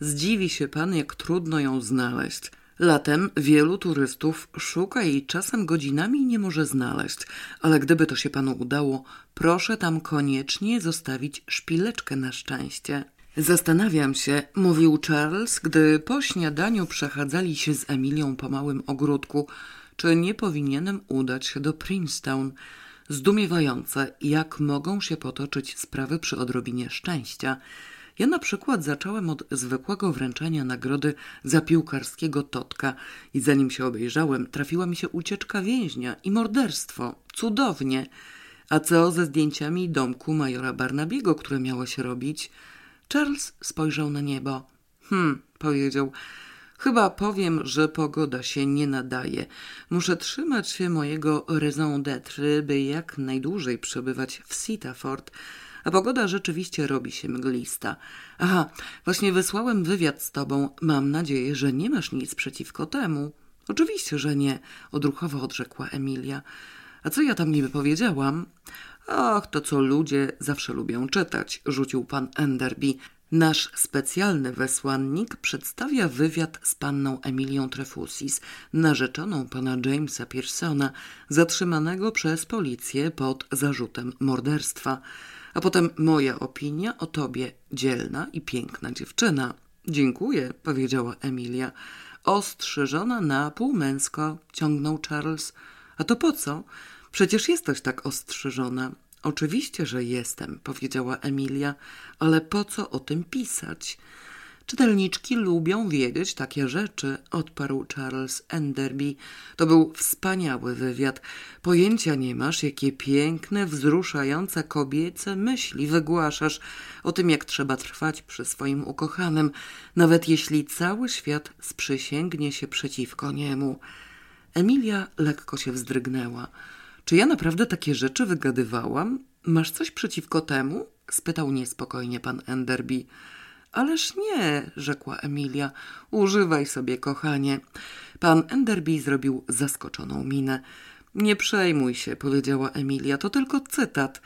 Zdziwi się pan, jak trudno ją znaleźć. Latem wielu turystów szuka jej czasem godzinami nie może znaleźć, ale gdyby to się panu udało, proszę tam koniecznie zostawić szpileczkę na szczęście. Zastanawiam się, mówił Charles, gdy po śniadaniu przechadzali się z Emilią po małym ogródku, czy nie powinienem udać się do Princeton. Zdumiewające, jak mogą się potoczyć sprawy przy odrobinie szczęścia. Ja na przykład zacząłem od zwykłego wręczenia nagrody za piłkarskiego totka i zanim się obejrzałem, trafiła mi się ucieczka więźnia i morderstwo. Cudownie. A co ze zdjęciami domku majora Barnabiego, które miało się robić? Charles spojrzał na niebo. Hm, powiedział. Chyba powiem, że pogoda się nie nadaje. Muszę trzymać się mojego raison d'être, by jak najdłużej przebywać w Sitaford a pogoda rzeczywiście robi się mglista. Aha, właśnie wysłałem wywiad z tobą. Mam nadzieję, że nie masz nic przeciwko temu. Oczywiście, że nie, odruchowo odrzekła Emilia. A co ja tam niby powiedziałam? Ach, to co ludzie zawsze lubią czytać, rzucił pan Enderby. Nasz specjalny wysłannik przedstawia wywiad z panną Emilią Trefusis, narzeczoną pana Jamesa Pearsona, zatrzymanego przez policję pod zarzutem morderstwa. A potem moja opinia o tobie, dzielna i piękna dziewczyna. Dziękuję, powiedziała Emilia. Ostrzyżona na pół męsko, ciągnął Charles. A to po co? Przecież jesteś tak ostrzyżona. Oczywiście, że jestem, powiedziała Emilia, ale po co o tym pisać? Czytelniczki lubią wiedzieć takie rzeczy, odparł Charles Enderby. To był wspaniały wywiad. Pojęcia nie masz, jakie piękne, wzruszające kobiece myśli wygłaszasz o tym, jak trzeba trwać przy swoim ukochanym, nawet jeśli cały świat sprzysięgnie się przeciwko niemu. Emilia lekko się wzdrygnęła. Czy ja naprawdę takie rzeczy wygadywałam? Masz coś przeciwko temu? spytał niespokojnie pan Enderby. Ależ nie, rzekła Emilia. Używaj sobie, kochanie. Pan Enderby zrobił zaskoczoną minę. Nie przejmuj się, powiedziała Emilia, to tylko cytat.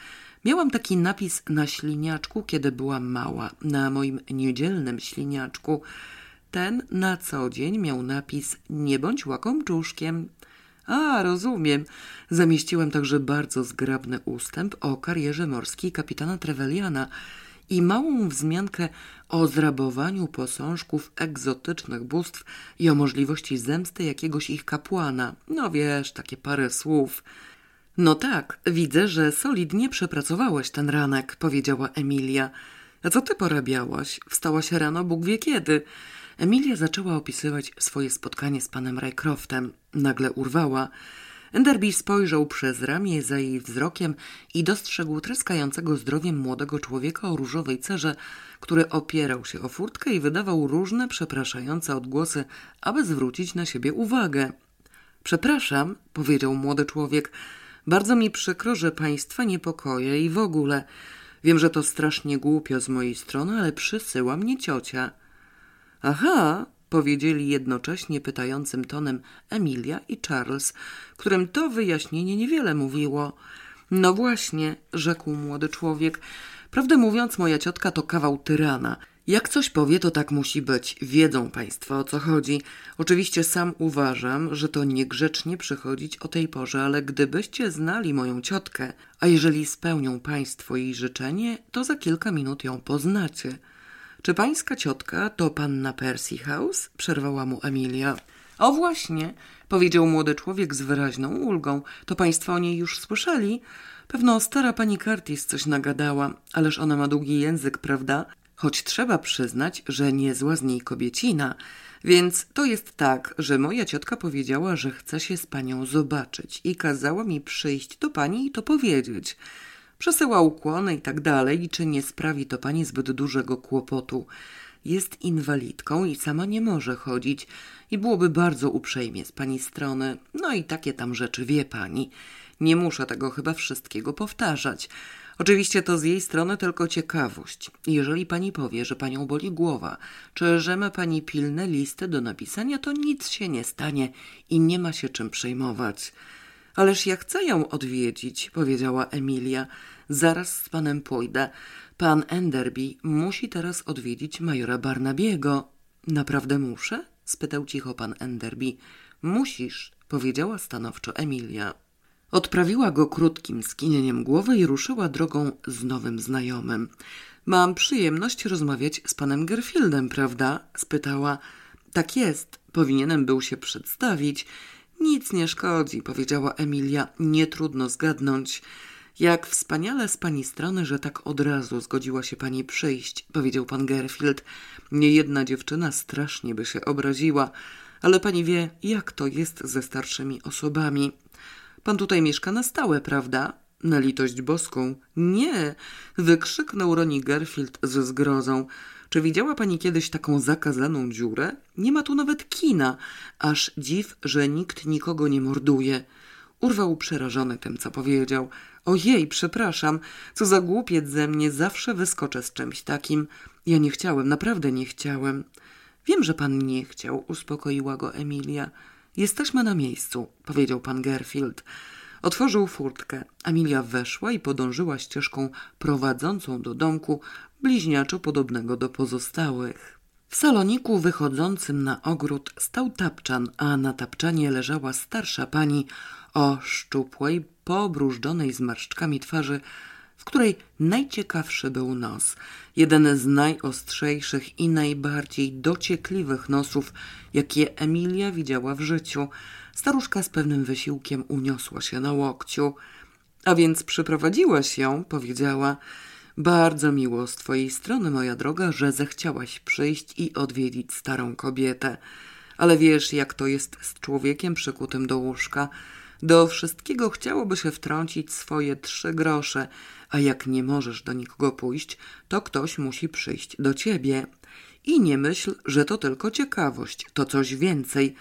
Miałam taki napis na śliniaczku, kiedy byłam mała, na moim niedzielnym śliniaczku. Ten na co dzień miał napis Nie bądź łakomczuszkiem. A, rozumiem. Zamieściłem także bardzo zgrabny ustęp o karierze morskiej kapitana Treveliana i małą wzmiankę o zrabowaniu posążków egzotycznych bóstw i o możliwości zemsty jakiegoś ich kapłana. No wiesz, takie parę słów. No tak, widzę, że solidnie przepracowałeś ten ranek, powiedziała Emilia. Co ty porabiałaś? Wstałaś rano Bóg wie kiedy. Emilia zaczęła opisywać swoje spotkanie z panem Rycroftem. Nagle urwała. Enderby spojrzał przez ramię za jej wzrokiem i dostrzegł tryskającego zdrowiem młodego człowieka o różowej cerze, który opierał się o furtkę i wydawał różne przepraszające odgłosy, aby zwrócić na siebie uwagę. Przepraszam, powiedział młody człowiek. Bardzo mi przykro, że państwa niepokoje i w ogóle. Wiem, że to strasznie głupio z mojej strony, ale przysyła mnie ciocia. Aha, powiedzieli jednocześnie pytającym tonem Emilia i Charles, którym to wyjaśnienie niewiele mówiło. No właśnie, rzekł młody człowiek. Prawdę mówiąc, moja ciotka to kawał tyrana. Jak coś powie, to tak musi być. Wiedzą państwo o co chodzi. Oczywiście sam uważam, że to niegrzecznie przychodzić o tej porze, ale gdybyście znali moją ciotkę, a jeżeli spełnią państwo jej życzenie, to za kilka minut ją poznacie. Czy pańska ciotka to panna Percy House? Przerwała mu Emilia. O właśnie, powiedział młody człowiek z wyraźną ulgą. To państwo o niej już słyszeli? Pewno stara pani Curtis coś nagadała, ależ ona ma długi język, prawda? Choć trzeba przyznać, że niezła z niej kobiecina. Więc to jest tak, że moja ciotka powiedziała, że chce się z panią zobaczyć i kazała mi przyjść do pani i to powiedzieć. Przesyła ukłony i tak dalej i czy nie sprawi to pani zbyt dużego kłopotu. Jest inwalidką i sama nie może chodzić i byłoby bardzo uprzejmie z pani strony. No i takie tam rzeczy wie pani. Nie muszę tego chyba wszystkiego powtarzać. Oczywiście to z jej strony tylko ciekawość. Jeżeli pani powie, że panią boli głowa, czy że ma pani pilne listy do napisania, to nic się nie stanie i nie ma się czym przejmować. Ależ ja chcę ją odwiedzić, powiedziała Emilia. Zaraz z panem pójdę. Pan Enderby musi teraz odwiedzić majora Barnabiego. Naprawdę muszę? spytał cicho pan Enderby. Musisz, powiedziała stanowczo Emilia. Odprawiła go krótkim skinieniem głowy i ruszyła drogą z nowym znajomym. Mam przyjemność rozmawiać z panem Gerfieldem, prawda? spytała. Tak jest, powinienem był się przedstawić. Nic nie szkodzi, powiedziała Emilia. Nie trudno zgadnąć. Jak wspaniale z pani strony, że tak od razu zgodziła się pani przyjść, powiedział pan Gerfield. Niejedna dziewczyna strasznie by się obraziła, ale pani wie, jak to jest ze starszymi osobami. Pan tutaj mieszka na stałe, prawda? Na litość boską. Nie! wykrzyknął Roni Gerfield ze zgrozą. Czy widziała pani kiedyś taką zakazaną dziurę? Nie ma tu nawet kina. Aż dziw, że nikt nikogo nie morduje. Urwał przerażony tym, co powiedział. Ojej, przepraszam, co za głupiec ze mnie, zawsze wyskoczę z czymś takim. Ja nie chciałem, naprawdę nie chciałem. Wiem, że pan nie chciał, uspokoiła go Emilia. Jesteśmy na miejscu, powiedział pan Gerfield. Otworzył furtkę. Emilia weszła i podążyła ścieżką prowadzącą do domku, bliźniaczo podobnego do pozostałych. W saloniku wychodzącym na ogród stał tapczan, a na tapczanie leżała starsza pani o szczupłej, pobrużdżonej zmarszczkami twarzy, w której najciekawszy był nos, jeden z najostrzejszych i najbardziej dociekliwych nosów, jakie Emilia widziała w życiu. Staruszka z pewnym wysiłkiem uniosła się na łokciu. A więc przyprowadziłaś ją, powiedziała. Bardzo miło z twojej strony, moja droga, że zechciałaś przyjść i odwiedzić starą kobietę. Ale wiesz, jak to jest z człowiekiem przykutym do łóżka. Do wszystkiego chciałoby się wtrącić swoje trzy grosze, a jak nie możesz do nikogo pójść, to ktoś musi przyjść do ciebie. I nie myśl, że to tylko ciekawość, to coś więcej.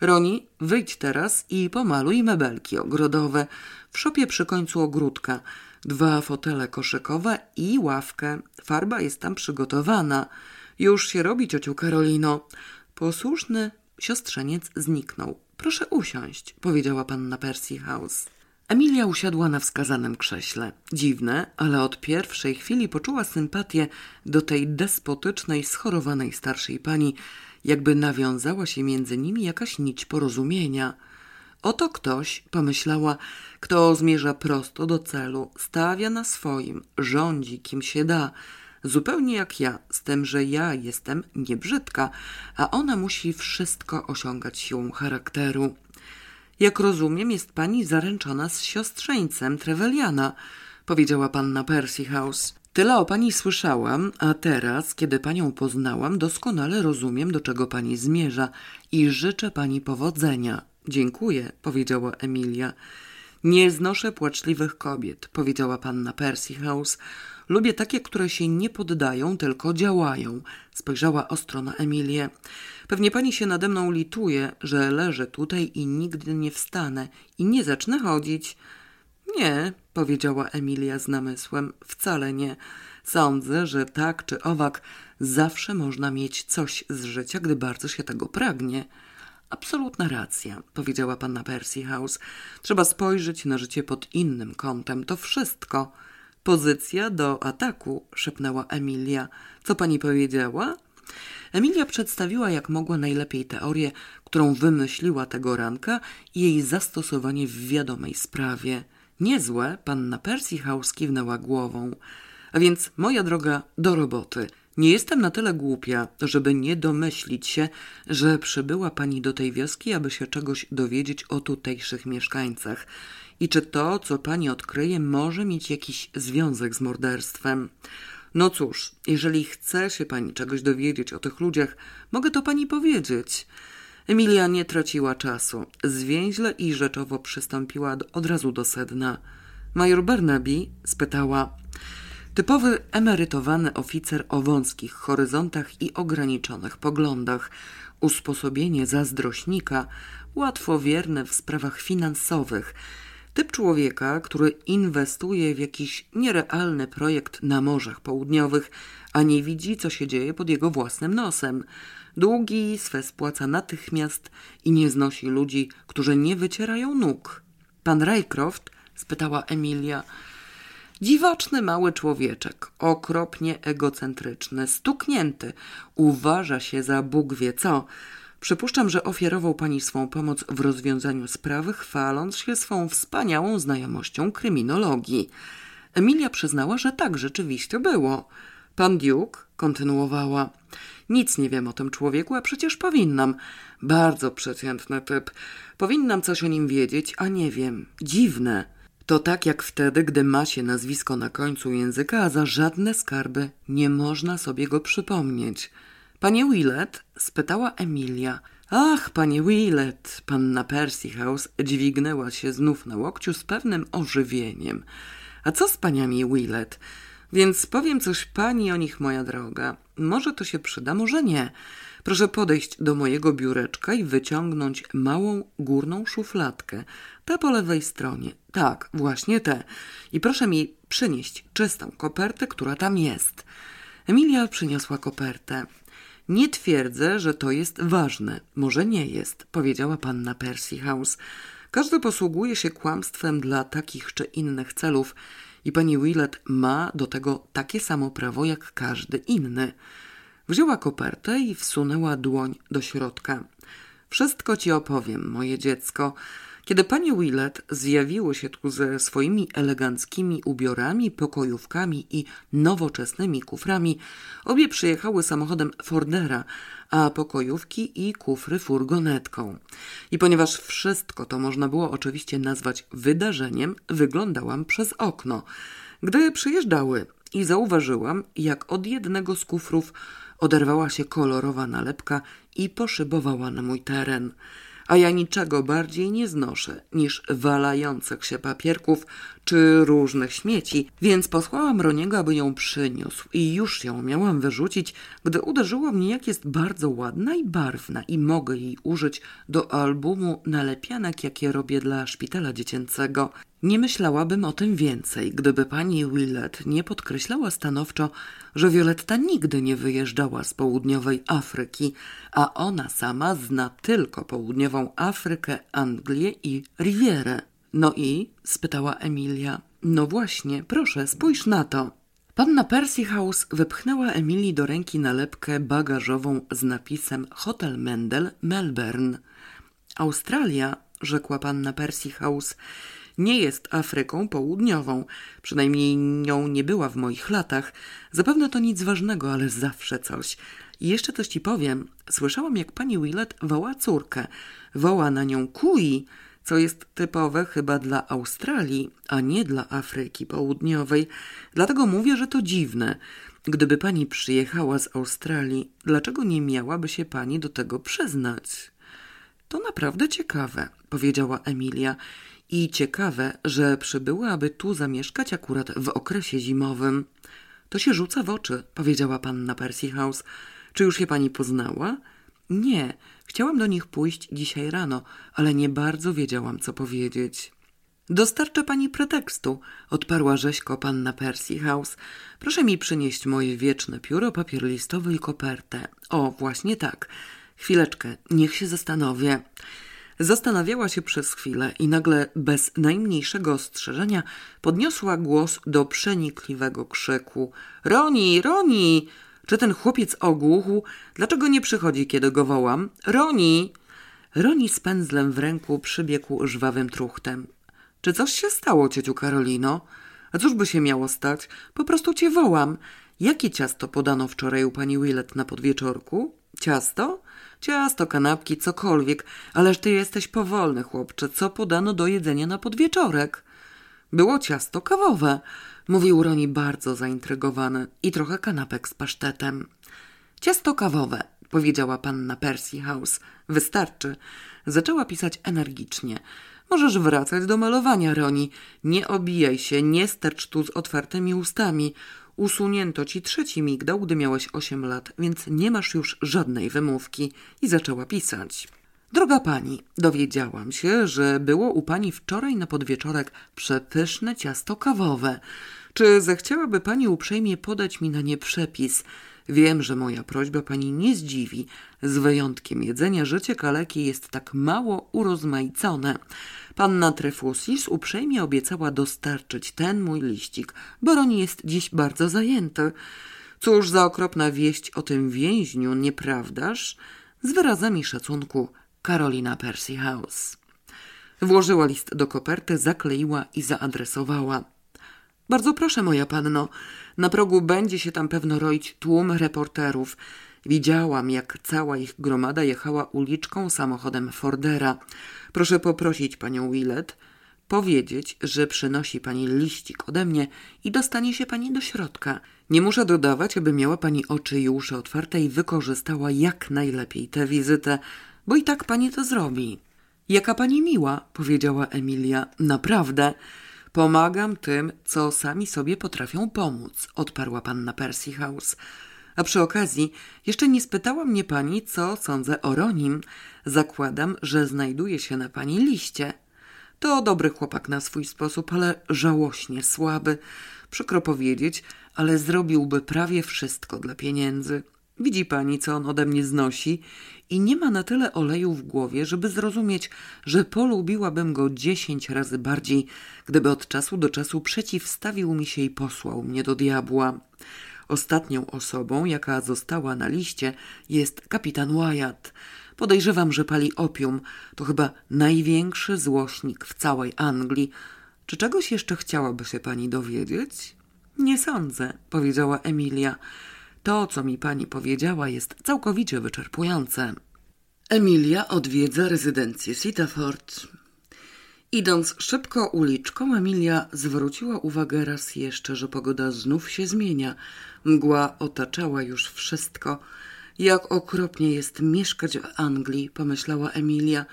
Roni, wyjdź teraz i pomaluj mebelki ogrodowe. W szopie przy końcu ogródka. Dwa fotele koszykowe i ławkę. Farba jest tam przygotowana. Już się robi, ciociu Karolino. Posłuszny siostrzeniec zniknął. Proszę usiąść, powiedziała panna Percy House. Emilia usiadła na wskazanym krześle. Dziwne, ale od pierwszej chwili poczuła sympatię do tej despotycznej, schorowanej starszej pani, jakby nawiązała się między nimi jakaś nić porozumienia. Oto ktoś, pomyślała, kto zmierza prosto do celu, stawia na swoim, rządzi kim się da, zupełnie jak ja, z tym, że ja jestem niebrzydka, a ona musi wszystko osiągać siłą charakteru. Jak rozumiem, jest pani zaręczona z siostrzeńcem Treveliana, powiedziała panna Percy House. Tyle o pani słyszałam, a teraz, kiedy panią poznałam, doskonale rozumiem, do czego pani zmierza i życzę pani powodzenia. Dziękuję, powiedziała Emilia. Nie znoszę płaczliwych kobiet, powiedziała panna Percy House. Lubię takie, które się nie poddają, tylko działają. Spojrzała ostro na Emilię. Pewnie pani się nade mną lituje, że leżę tutaj i nigdy nie wstanę i nie zacznę chodzić. Nie, powiedziała Emilia z namysłem, wcale nie. Sądzę, że tak czy owak zawsze można mieć coś z życia, gdy bardzo się tego pragnie. Absolutna racja, powiedziała panna Percy House. Trzeba spojrzeć na życie pod innym kątem. To wszystko. Pozycja do ataku, szepnęła Emilia. Co pani powiedziała? Emilia przedstawiła jak mogła najlepiej teorię, którą wymyśliła tego ranka i jej zastosowanie w wiadomej sprawie. Niezłe, panna Percy House kiwnęła głową. A więc, moja droga, do roboty. Nie jestem na tyle głupia, żeby nie domyślić się, że przybyła pani do tej wioski, aby się czegoś dowiedzieć o tutejszych mieszkańcach i czy to, co pani odkryje, może mieć jakiś związek z morderstwem. No cóż, jeżeli chce się pani czegoś dowiedzieć o tych ludziach, mogę to pani powiedzieć. Emilia nie traciła czasu. Zwięźle i rzeczowo przystąpiła od razu do sedna. Major Barnaby spytała. Typowy emerytowany oficer o wąskich horyzontach i ograniczonych poglądach. Usposobienie zazdrośnika, łatwowierne w sprawach finansowych – Typ człowieka, który inwestuje w jakiś nierealny projekt na Morzach Południowych, a nie widzi, co się dzieje pod jego własnym nosem. Długi swe spłaca natychmiast i nie znosi ludzi, którzy nie wycierają nóg. Pan Rycroft? spytała Emilia. Dziwaczny mały człowieczek, okropnie egocentryczny, stuknięty, uważa się za Bóg wie co. Przypuszczam, że ofiarował pani swą pomoc w rozwiązaniu sprawy, chwaląc się swą wspaniałą znajomością kryminologii. Emilia przyznała, że tak rzeczywiście było. Pan Duke kontynuowała. Nic nie wiem o tym człowieku, a przecież powinnam. Bardzo przeciętny typ. Powinnam coś o nim wiedzieć, a nie wiem. Dziwne. To tak jak wtedy, gdy ma się nazwisko na końcu języka, a za żadne skarby nie można sobie go przypomnieć. Panie Willet? spytała Emilia. Ach, panie Willet, panna Percy House dźwignęła się znów na łokciu z pewnym ożywieniem. A co z paniami Willet? Więc powiem coś pani o nich, moja droga. Może to się przyda, może nie. Proszę podejść do mojego biureczka i wyciągnąć małą górną szufladkę. Tę po lewej stronie. Tak, właśnie tę. I proszę mi przynieść czystą kopertę, która tam jest. Emilia przyniosła kopertę. Nie twierdzę, że to jest ważne. Może nie jest, powiedziała panna Percy House. Każdy posługuje się kłamstwem dla takich czy innych celów i pani Willett ma do tego takie samo prawo jak każdy inny. Wzięła kopertę i wsunęła dłoń do środka. Wszystko ci opowiem, moje dziecko. Kiedy pani Willett zjawiło się tu ze swoimi eleganckimi ubiorami, pokojówkami i nowoczesnymi kuframi, obie przyjechały samochodem Fordera, a pokojówki i kufry furgonetką. I ponieważ wszystko to można było oczywiście nazwać wydarzeniem, wyglądałam przez okno. Gdy przyjeżdżały i zauważyłam, jak od jednego z kufrów oderwała się kolorowa nalepka i poszybowała na mój teren – a ja niczego bardziej nie znoszę niż walających się papierków czy różnych śmieci, więc posłałam Roniego, aby ją przyniósł i już ją miałam wyrzucić, gdy uderzyło mnie, jak jest bardzo ładna i barwna i mogę jej użyć do albumu nalepianek, jakie robię dla szpitala dziecięcego. Nie myślałabym o tym więcej, gdyby pani Willett nie podkreślała stanowczo, że Violetta nigdy nie wyjeżdżała z południowej Afryki, a ona sama zna tylko południową Afrykę, Anglię i Rivierę. No i? spytała Emilia. No właśnie, proszę, spójrz na to. Panna Percy House wypchnęła Emilii do ręki nalepkę bagażową z napisem Hotel Mendel, Melbourne. Australia, rzekła panna Percy House, nie jest Afryką Południową. Przynajmniej nią nie była w moich latach. Zapewne to nic ważnego, ale zawsze coś. I jeszcze coś ci powiem. Słyszałam, jak pani Willett woła córkę. Woła na nią Kui, co jest typowe chyba dla Australii, a nie dla Afryki Południowej. Dlatego mówię, że to dziwne. Gdyby pani przyjechała z Australii, dlaczego nie miałaby się pani do tego przyznać? To naprawdę ciekawe, powiedziała Emilia. I ciekawe, że przybyła, aby tu zamieszkać akurat w okresie zimowym. To się rzuca w oczy, powiedziała panna Percy House. Czy już je pani poznała? Nie, chciałam do nich pójść dzisiaj rano, ale nie bardzo wiedziałam, co powiedzieć. Dostarczę pani pretekstu, odparła rzeźko panna Percy House. Proszę mi przynieść moje wieczne pióro, papier listowy i kopertę. O, właśnie tak. Chwileczkę, niech się zastanowię. Zastanawiała się przez chwilę i nagle, bez najmniejszego ostrzeżenia, podniosła głos do przenikliwego krzyku. Roni, Roni! Czy ten chłopiec ogłuchł? Dlaczego nie przychodzi, kiedy go wołam? Roni! Roni z pędzlem w ręku przybiegł żwawym truchtem. Czy coś się stało, ciociu Karolino? A cóż by się miało stać? Po prostu cię wołam. Jakie ciasto podano wczoraj u pani Willett na podwieczorku? Ciasto? Ciasto, kanapki, cokolwiek, ależ ty jesteś powolny, chłopcze. Co podano do jedzenia na podwieczorek? Było ciasto kawowe, mówił Roni bardzo zaintrygowany i trochę kanapek z pasztetem. Ciasto kawowe, powiedziała panna Percy House. Wystarczy. Zaczęła pisać energicznie. Możesz wracać do malowania, Roni. Nie obijaj się, nie stercz tu z otwartymi ustami. Usunięto ci trzeci migdał, gdy miałeś osiem lat, więc nie masz już żadnej wymówki. I zaczęła pisać. Droga pani, dowiedziałam się, że było u pani wczoraj na podwieczorek przepyszne ciasto kawowe. Czy zechciałaby pani uprzejmie podać mi na nie przepis? Wiem, że moja prośba pani nie zdziwi. Z wyjątkiem jedzenia życie kaleki jest tak mało urozmaicone. Panna Trefusis uprzejmie obiecała dostarczyć ten mój liścik, bo Roni jest dziś bardzo zajęty. Cóż za okropna wieść o tym więźniu, nieprawdaż? Z wyrazami szacunku Karolina Percy House. Włożyła list do koperty, zakleiła i zaadresowała. Bardzo proszę, moja panno, na progu będzie się tam pewno roić tłum reporterów. Widziałam, jak cała ich gromada jechała uliczką samochodem Fordera. Proszę poprosić panią Willett, powiedzieć, że przynosi pani liścik ode mnie i dostanie się pani do środka. Nie muszę dodawać, aby miała pani oczy i uszy otwarte i wykorzystała jak najlepiej tę wizytę, bo i tak pani to zrobi. Jaka pani miła, powiedziała Emilia. Naprawdę. Pomagam tym, co sami sobie potrafią pomóc, odparła panna Percy House. A przy okazji, jeszcze nie spytała mnie pani, co sądzę o Ronim. Zakładam, że znajduje się na pani liście. To dobry chłopak na swój sposób, ale żałośnie słaby. Przykro powiedzieć, ale zrobiłby prawie wszystko dla pieniędzy. Widzi pani, co on ode mnie znosi i nie ma na tyle oleju w głowie, żeby zrozumieć, że polubiłabym go dziesięć razy bardziej, gdyby od czasu do czasu przeciwstawił mi się i posłał mnie do diabła. Ostatnią osobą, jaka została na liście, jest kapitan Wyatt. Podejrzewam, że pali opium. To chyba największy złośnik w całej Anglii. Czy czegoś jeszcze chciałaby się pani dowiedzieć? Nie sądzę, powiedziała Emilia. To, co mi pani powiedziała, jest całkowicie wyczerpujące. Emilia odwiedza rezydencję Sitaford. Idąc szybko uliczką, Emilia zwróciła uwagę raz jeszcze, że pogoda znów się zmienia. Mgła otaczała już wszystko. Jak okropnie jest mieszkać w Anglii, pomyślała Emilia.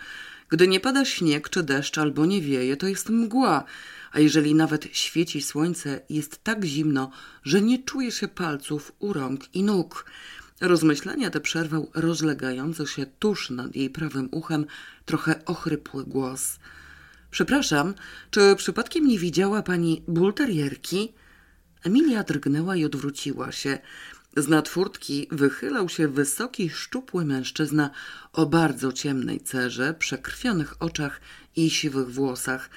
Gdy nie pada śnieg czy deszcz albo nie wieje, to jest mgła, a jeżeli nawet świeci słońce, jest tak zimno, że nie czuje się palców u rąk i nóg. Rozmyślenia te przerwał rozlegający się tuż nad jej prawym uchem trochę ochrypły głos. Przepraszam, czy przypadkiem nie widziała pani bulterierki? Emilia drgnęła i odwróciła się. Z nadfurtki wychylał się wysoki, szczupły mężczyzna o bardzo ciemnej cerze, przekrwionych oczach i siwych włosach.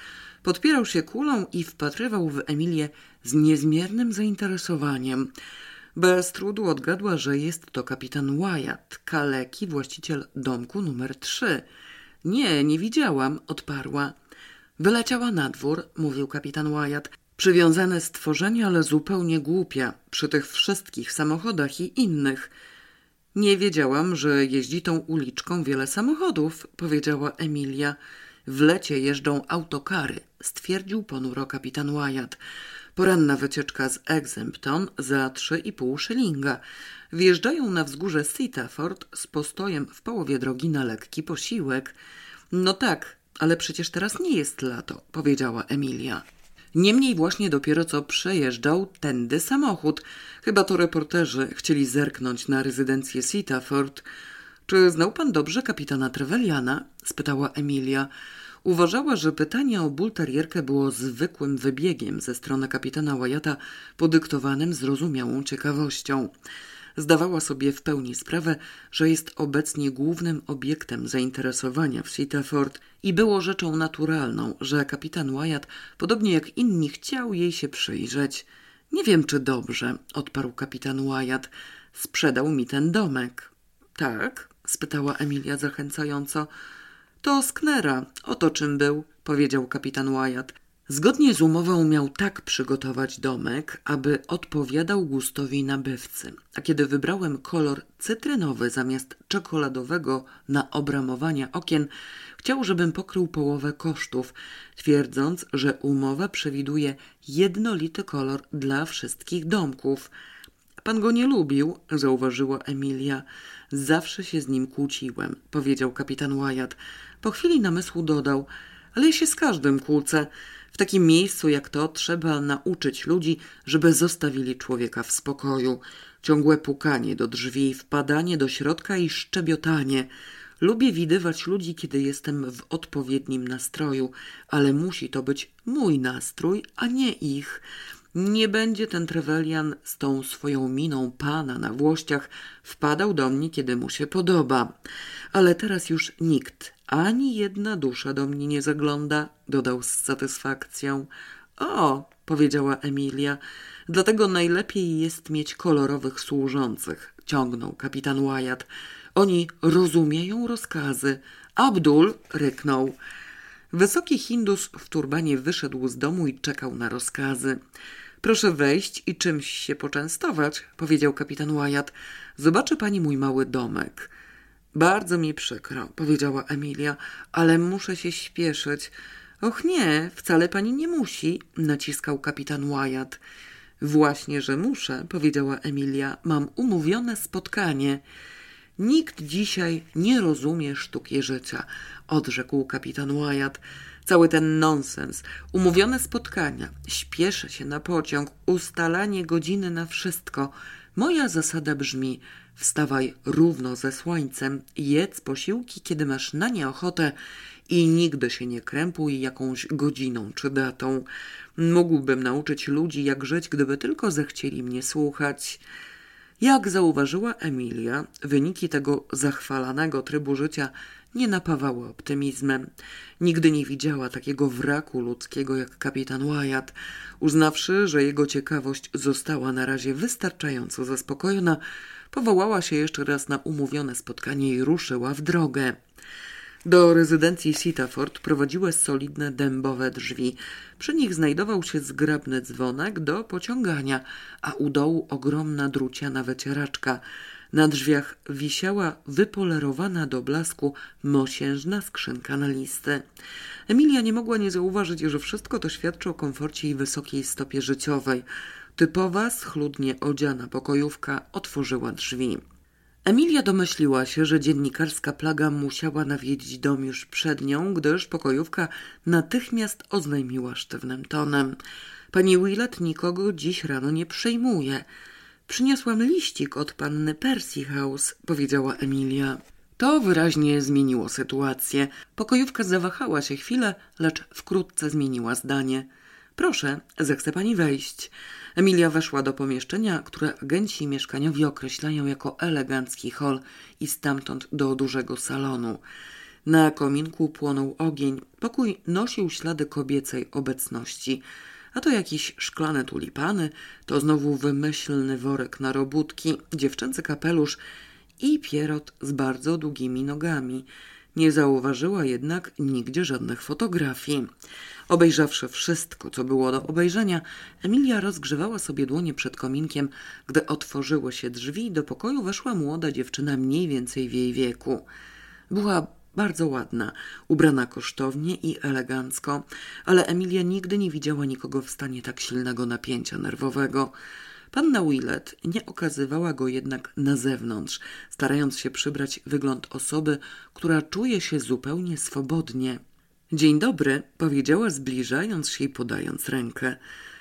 Podpierał się kulą i wpatrywał w Emilię z niezmiernym zainteresowaniem. Bez trudu odgadła, że jest to kapitan Wyatt, kaleki, właściciel domku numer trzy. Nie, nie widziałam, odparła. Wyleciała na dwór, mówił kapitan Wyatt. Przywiązane stworzenie, ale zupełnie głupia, przy tych wszystkich samochodach i innych. Nie wiedziałam, że jeździ tą uliczką wiele samochodów, powiedziała Emilia. W lecie jeżdżą autokary, stwierdził ponuro kapitan Wyatt. Poranna wycieczka z Exempton za trzy i pół szylinga. Wjeżdżają na wzgórze Sitaford z postojem w połowie drogi na lekki posiłek. No tak, ale przecież teraz nie jest lato, powiedziała Emilia. Niemniej właśnie dopiero co przejeżdżał tędy samochód. Chyba to reporterzy chcieli zerknąć na rezydencję Sitaford. Czy znał pan dobrze kapitana Treveliana? spytała Emilia. Uważała, że pytanie o bulterierkę było zwykłym wybiegiem ze strony kapitana Wyatta, podyktowanym zrozumiałą ciekawością. Zdawała sobie w pełni sprawę, że jest obecnie głównym obiektem zainteresowania w Sitaford i było rzeczą naturalną, że kapitan Wyatt, podobnie jak inni, chciał jej się przyjrzeć. Nie wiem, czy dobrze, odparł kapitan Wyatt. Sprzedał mi ten domek. Tak? Spytała Emilia zachęcająco. To Sknera, oto czym był, powiedział kapitan Wyatt. Zgodnie z umową miał tak przygotować domek, aby odpowiadał gustowi nabywcy. A kiedy wybrałem kolor cytrynowy zamiast czekoladowego na obramowania okien, chciał, żebym pokrył połowę kosztów, twierdząc, że umowa przewiduje jednolity kolor dla wszystkich domków. Pan go nie lubił, zauważyła Emilia. Zawsze się z nim kłóciłem, powiedział kapitan Wyatt. Po chwili namysłu dodał, ale ja się z każdym kłócę. W takim miejscu jak to trzeba nauczyć ludzi, żeby zostawili człowieka w spokoju. Ciągłe pukanie do drzwi, wpadanie do środka i szczebiotanie. Lubię widywać ludzi, kiedy jestem w odpowiednim nastroju, ale musi to być mój nastrój, a nie ich. Nie będzie ten Trewelian z tą swoją miną pana na włościach wpadał do mnie, kiedy mu się podoba. Ale teraz już nikt, ani jedna dusza do mnie nie zagląda, dodał z satysfakcją. O, powiedziała Emilia, dlatego najlepiej jest mieć kolorowych służących, ciągnął kapitan Wyatt. Oni rozumieją rozkazy. Abdul ryknął. Wysoki Hindus w turbanie wyszedł z domu i czekał na rozkazy. Proszę wejść i czymś się poczęstować, powiedział kapitan Wyatt. Zobaczy pani mój mały domek. Bardzo mi przykro, powiedziała Emilia, ale muszę się śpieszyć. Och nie, wcale pani nie musi, naciskał kapitan Wyatt. Właśnie, że muszę, powiedziała Emilia. Mam umówione spotkanie. Nikt dzisiaj nie rozumie sztuki życia, odrzekł kapitan Wyatt. Cały ten nonsens, umówione spotkania, śpieszę się na pociąg, ustalanie godziny na wszystko. Moja zasada brzmi: wstawaj równo ze słońcem, jedz posiłki, kiedy masz na nie ochotę i nigdy się nie krępuj jakąś godziną czy datą. Mógłbym nauczyć ludzi, jak żyć, gdyby tylko zechcieli mnie słuchać. Jak zauważyła Emilia, wyniki tego zachwalanego trybu życia nie napawały optymizmem. Nigdy nie widziała takiego wraku ludzkiego jak kapitan Wyatt. Uznawszy, że jego ciekawość została na razie wystarczająco zaspokojona, powołała się jeszcze raz na umówione spotkanie i ruszyła w drogę. Do rezydencji Sitaford prowadziły solidne dębowe drzwi. Przy nich znajdował się zgrabny dzwonek do pociągania, a u dołu ogromna druciana wycieraczka. Na drzwiach wisiała wypolerowana do blasku mosiężna skrzynka na listy. Emilia nie mogła nie zauważyć, że wszystko to świadczy o komforcie i wysokiej stopie życiowej. Typowa, schludnie odziana pokojówka otworzyła drzwi. Emilia domyśliła się, że dziennikarska plaga musiała nawiedzić dom już przed nią, gdyż pokojówka natychmiast oznajmiła sztywnym tonem. Pani Willett nikogo dziś rano nie przejmuje. Przyniosłam liścik od panny Percy House, powiedziała Emilia. To wyraźnie zmieniło sytuację. Pokojówka zawahała się chwilę, lecz wkrótce zmieniła zdanie. Proszę, zechce pani wejść. Emilia weszła do pomieszczenia, które agenci mieszkaniowi określają jako elegancki hol i stamtąd do dużego salonu. Na kominku płonął ogień. Pokój nosił ślady kobiecej obecności. A to jakieś szklane tulipany, to znowu wymyślny worek na robótki, dziewczęcy kapelusz i pierot z bardzo długimi nogami. Nie zauważyła jednak nigdzie żadnych fotografii. Obejrzawszy wszystko, co było do obejrzenia, Emilia rozgrzewała sobie dłonie przed kominkiem. Gdy otworzyły się drzwi, do pokoju weszła młoda dziewczyna mniej więcej w jej wieku. Była bardzo ładna, ubrana kosztownie i elegancko, ale Emilia nigdy nie widziała nikogo w stanie tak silnego napięcia nerwowego. Panna Willett nie okazywała go jednak na zewnątrz, starając się przybrać wygląd osoby, która czuje się zupełnie swobodnie. Dzień dobry, powiedziała zbliżając się i podając rękę.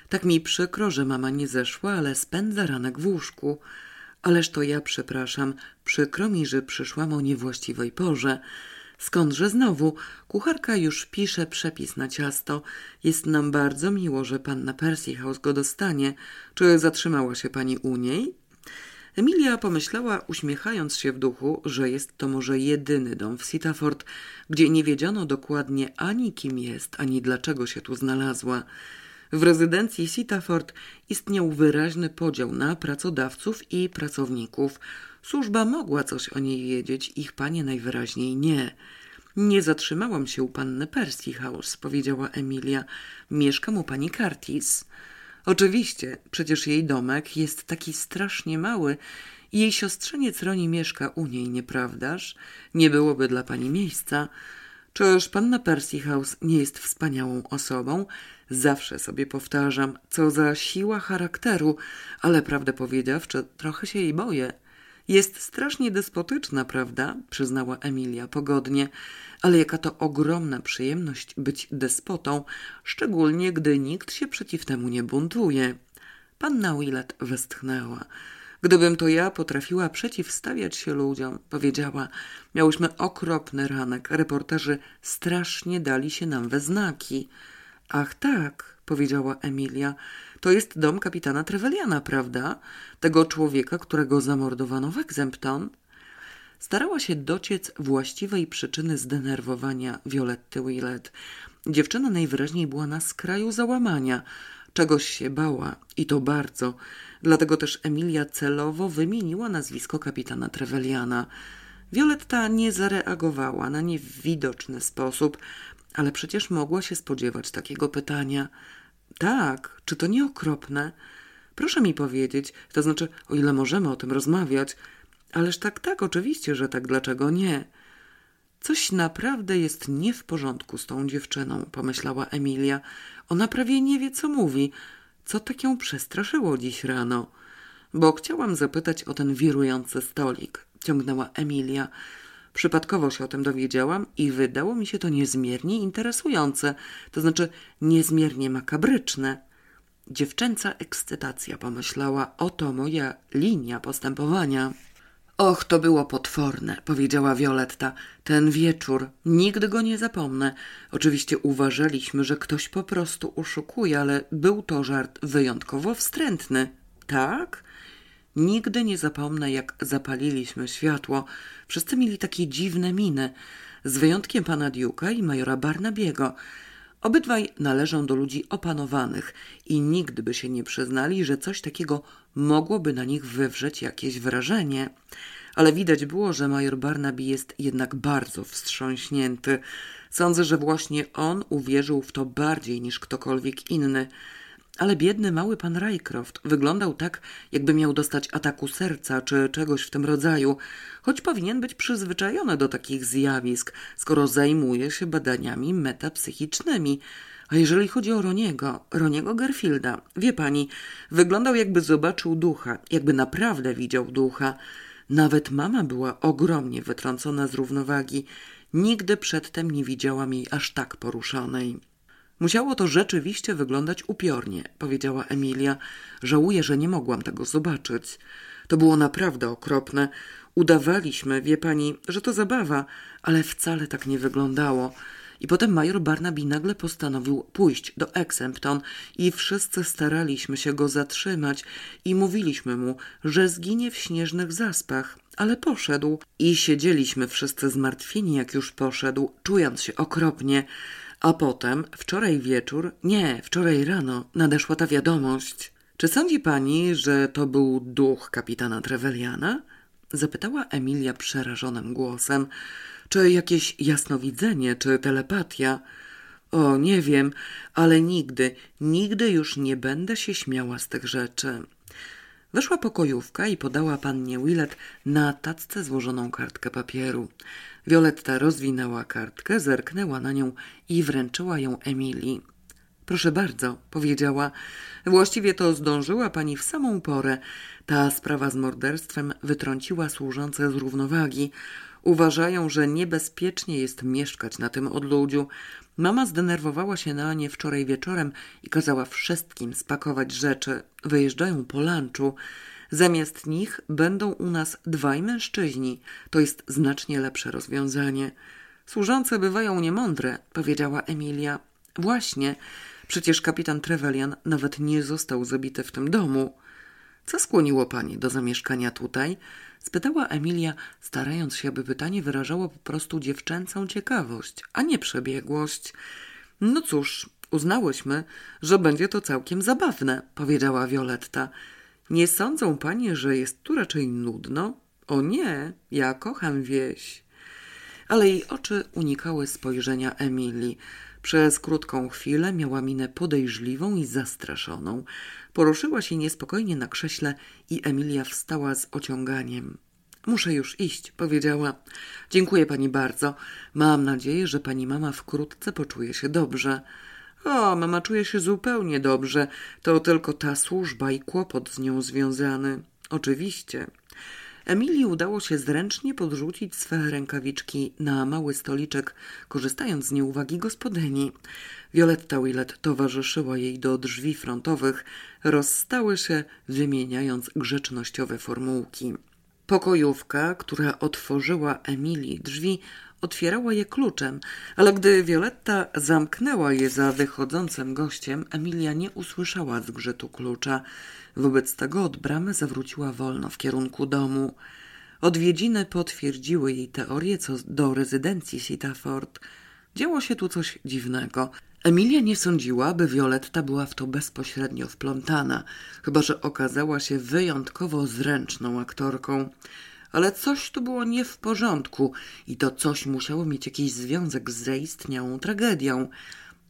Tak mi przykro, że mama nie zeszła, ale spędza ranek w łóżku. Ależ to ja przepraszam, przykro mi, że przyszłam o niewłaściwej porze. Skądże znowu? Kucharka już pisze przepis na ciasto. Jest nam bardzo miło, że panna Percy House go dostanie. Czy zatrzymała się pani u niej? Emilia pomyślała, uśmiechając się w duchu, że jest to może jedyny dom w Sitaford, gdzie nie wiedziano dokładnie ani kim jest, ani dlaczego się tu znalazła. W rezydencji Sitaford istniał wyraźny podział na pracodawców i pracowników. Służba mogła coś o niej wiedzieć, ich panie najwyraźniej nie. Nie zatrzymałam się u panny Percy House, powiedziała Emilia. Mieszkam u pani Curtis. Oczywiście, przecież jej domek jest taki strasznie mały jej siostrzeniec Roni mieszka u niej, nieprawdaż? Nie byłoby dla pani miejsca. Czyż panna Percy House nie jest wspaniałą osobą? Zawsze sobie powtarzam, co za siła charakteru, ale prawdę powiedziawszy, trochę się jej boję. Jest strasznie despotyczna, prawda? przyznała Emilia pogodnie, ale jaka to ogromna przyjemność być despotą, szczególnie gdy nikt się przeciw temu nie buntuje. Panna Willett westchnęła. Gdybym to ja potrafiła przeciwstawiać się ludziom, powiedziała, miałyśmy okropny ranek, reporterzy strasznie dali się nam we znaki. Ach tak, powiedziała Emilia, to jest dom kapitana Treveliana, prawda? Tego człowieka, którego zamordowano w Exempton? Starała się dociec właściwej przyczyny zdenerwowania Violetty Willett. Dziewczyna najwyraźniej była na skraju załamania. Czegoś się bała i to bardzo. Dlatego też Emilia celowo wymieniła nazwisko kapitana Treveliana. Violetta nie zareagowała na nie w widoczny sposób, ale przecież mogła się spodziewać takiego pytania. Tak, czy to nie okropne? Proszę mi powiedzieć, to znaczy, o ile możemy o tym rozmawiać, ależ tak, tak, oczywiście, że tak, dlaczego nie? Coś naprawdę jest nie w porządku z tą dziewczyną, pomyślała Emilia. Ona prawie nie wie, co mówi. Co tak ją przestraszyło dziś rano? Bo chciałam zapytać o ten wirujący stolik, ciągnęła Emilia. Przypadkowo się o tym dowiedziałam i wydało mi się to niezmiernie interesujące, to znaczy niezmiernie makabryczne. Dziewczęca ekscytacja, pomyślała, oto moja linia postępowania. Och, to było potworne, powiedziała Violetta. Ten wieczór, nigdy go nie zapomnę. Oczywiście uważaliśmy, że ktoś po prostu oszukuje, ale był to żart wyjątkowo wstrętny. Tak? Nigdy nie zapomnę, jak zapaliliśmy światło. Wszyscy mieli takie dziwne miny, z wyjątkiem pana Duke'a i majora Barnabiego. Obydwaj należą do ludzi opanowanych i nigdy by się nie przyznali, że coś takiego mogłoby na nich wywrzeć jakieś wrażenie. Ale widać było, że major Barnaby jest jednak bardzo wstrząśnięty. Sądzę, że właśnie on uwierzył w to bardziej niż ktokolwiek inny. Ale biedny mały pan Rycroft wyglądał tak, jakby miał dostać ataku serca czy czegoś w tym rodzaju, choć powinien być przyzwyczajony do takich zjawisk, skoro zajmuje się badaniami metapsychicznymi. A jeżeli chodzi o Roniego, Roniego Gerfielda, wie pani, wyglądał jakby zobaczył ducha, jakby naprawdę widział ducha. Nawet mama była ogromnie wytrącona z równowagi. Nigdy przedtem nie widziałam jej aż tak poruszonej. Musiało to rzeczywiście wyglądać upiornie, powiedziała Emilia. Żałuję, że nie mogłam tego zobaczyć. To było naprawdę okropne. Udawaliśmy, wie pani, że to zabawa, ale wcale tak nie wyglądało. I potem major Barnaby nagle postanowił pójść do Exempton i wszyscy staraliśmy się go zatrzymać i mówiliśmy mu, że zginie w śnieżnych zaspach. Ale poszedł i siedzieliśmy wszyscy zmartwieni, jak już poszedł, czując się okropnie. A potem, wczoraj wieczór, nie, wczoraj rano, nadeszła ta wiadomość. Czy sądzi pani, że to był duch kapitana Treveliana? Zapytała Emilia przerażonym głosem. Czy jakieś jasnowidzenie, czy telepatia? O, nie wiem, ale nigdy, nigdy już nie będę się śmiała z tych rzeczy. Weszła pokojówka i podała pannie Willet na tacce złożoną kartkę papieru. Violetta rozwinęła kartkę, zerknęła na nią i wręczyła ją Emilii. Proszę bardzo, powiedziała. Właściwie to zdążyła pani w samą porę. Ta sprawa z morderstwem wytrąciła służące z równowagi. Uważają, że niebezpiecznie jest mieszkać na tym odludziu. Mama zdenerwowała się na nie wczoraj wieczorem i kazała wszystkim spakować rzeczy. Wyjeżdżają po lunchu. Zamiast nich będą u nas dwaj mężczyźni. To jest znacznie lepsze rozwiązanie. Służące bywają niemądre, powiedziała Emilia. Właśnie, przecież kapitan Trevelyan nawet nie został zabity w tym domu. Co skłoniło pani do zamieszkania tutaj? spytała Emilia, starając się, aby pytanie wyrażało po prostu dziewczęcą ciekawość, a nie przebiegłość. No cóż, uznałyśmy, że będzie to całkiem zabawne, powiedziała Violetta. Nie sądzą panie, że jest tu raczej nudno? O nie, ja kocham wieś. Ale jej oczy unikały spojrzenia Emilii. Przez krótką chwilę miała minę podejrzliwą i zastraszoną. Poruszyła się niespokojnie na krześle i Emilia wstała z ociąganiem. Muszę już iść, powiedziała. Dziękuję pani bardzo. Mam nadzieję, że pani mama wkrótce poczuje się dobrze. O, mama czuje się zupełnie dobrze. To tylko ta służba i kłopot z nią związany. Oczywiście. Emilii udało się zręcznie podrzucić swe rękawiczki na mały stoliczek, korzystając z nieuwagi gospodyni. Violetta Willet towarzyszyła jej do drzwi frontowych, rozstały się, wymieniając grzecznościowe formułki. Pokojówka, która otworzyła Emilii drzwi, otwierała je kluczem, ale gdy Violetta zamknęła je za wychodzącym gościem, Emilia nie usłyszała zgrzytu klucza. Wobec tego od bramy zawróciła wolno w kierunku domu. Odwiedziny potwierdziły jej teorię co do rezydencji Sitaford. Działo się tu coś dziwnego. Emilia nie sądziła, by Violetta była w to bezpośrednio wplątana, chyba że okazała się wyjątkowo zręczną aktorką. Ale coś tu było nie w porządku i to coś musiało mieć jakiś związek z zaistniałą tragedią.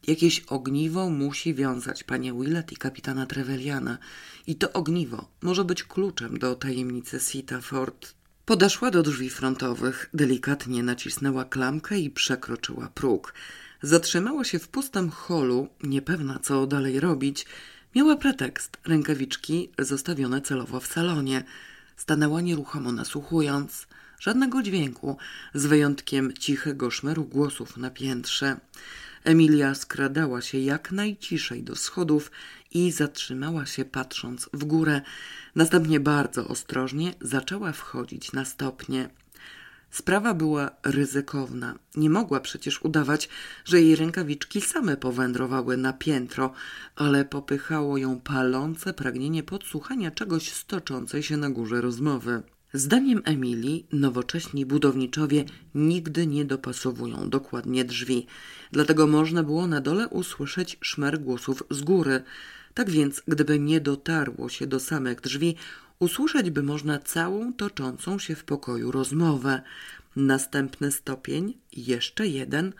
Jakieś ogniwo musi wiązać panie Willett i kapitana Treveliana i to ogniwo może być kluczem do tajemnicy Sitaford. Podeszła do drzwi frontowych, delikatnie nacisnęła klamkę i przekroczyła próg. Zatrzymała się w pustym holu, niepewna co dalej robić. Miała pretekst, rękawiczki zostawione celowo w salonie. Stanęła nieruchomo nasłuchując. Żadnego dźwięku, z wyjątkiem cichego szmeru głosów na piętrze. Emilia skradała się jak najciszej do schodów i zatrzymała się patrząc w górę. Następnie bardzo ostrożnie zaczęła wchodzić na stopnie. Sprawa była ryzykowna. Nie mogła przecież udawać, że jej rękawiczki same powędrowały na piętro, ale popychało ją palące pragnienie podsłuchania czegoś stoczącej się na górze rozmowy. Zdaniem Emilii, nowocześni budowniczowie nigdy nie dopasowują dokładnie drzwi, dlatego można było na dole usłyszeć szmer głosów z góry. Tak więc, gdyby nie dotarło się do samych drzwi, usłyszeć by można całą toczącą się w pokoju rozmowę. Następny stopień, jeszcze jeden,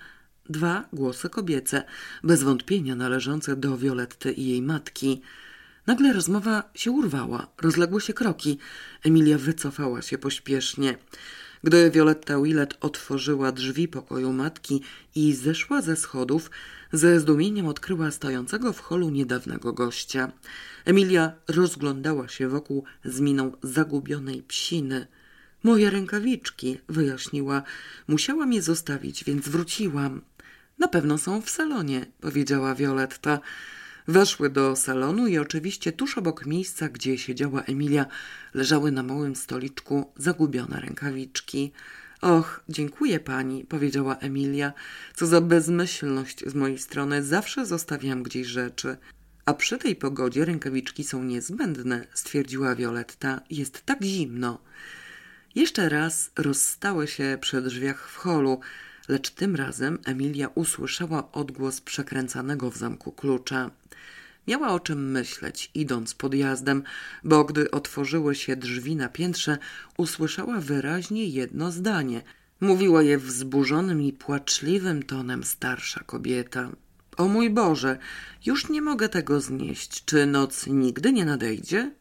dwa głosy kobiece, bez wątpienia należące do Violetty i jej matki. Nagle rozmowa się urwała, rozległy się kroki. Emilia wycofała się pośpiesznie. Gdy Violetta Willet otworzyła drzwi pokoju matki i zeszła ze schodów, ze zdumieniem odkryła stojącego w holu niedawnego gościa. Emilia rozglądała się wokół z miną zagubionej psiny. Moje rękawiczki, wyjaśniła. Musiałam je zostawić, więc wróciłam. Na pewno są w salonie, powiedziała Violetta. Weszły do salonu i oczywiście tuż obok miejsca, gdzie siedziała Emilia, leżały na małym stoliczku zagubione rękawiczki. Och, dziękuję pani, powiedziała Emilia. Co za bezmyślność z mojej strony, zawsze zostawiam gdzieś rzeczy. A przy tej pogodzie rękawiczki są niezbędne, stwierdziła Violetta. Jest tak zimno. Jeszcze raz rozstały się przy drzwiach w holu, lecz tym razem Emilia usłyszała odgłos przekręcanego w zamku klucza. Miała o czym myśleć, idąc podjazdem, bo gdy otworzyły się drzwi na piętrze, usłyszała wyraźnie jedno zdanie. Mówiła je wzburzonym i płaczliwym tonem starsza kobieta. O mój Boże, już nie mogę tego znieść. Czy noc nigdy nie nadejdzie?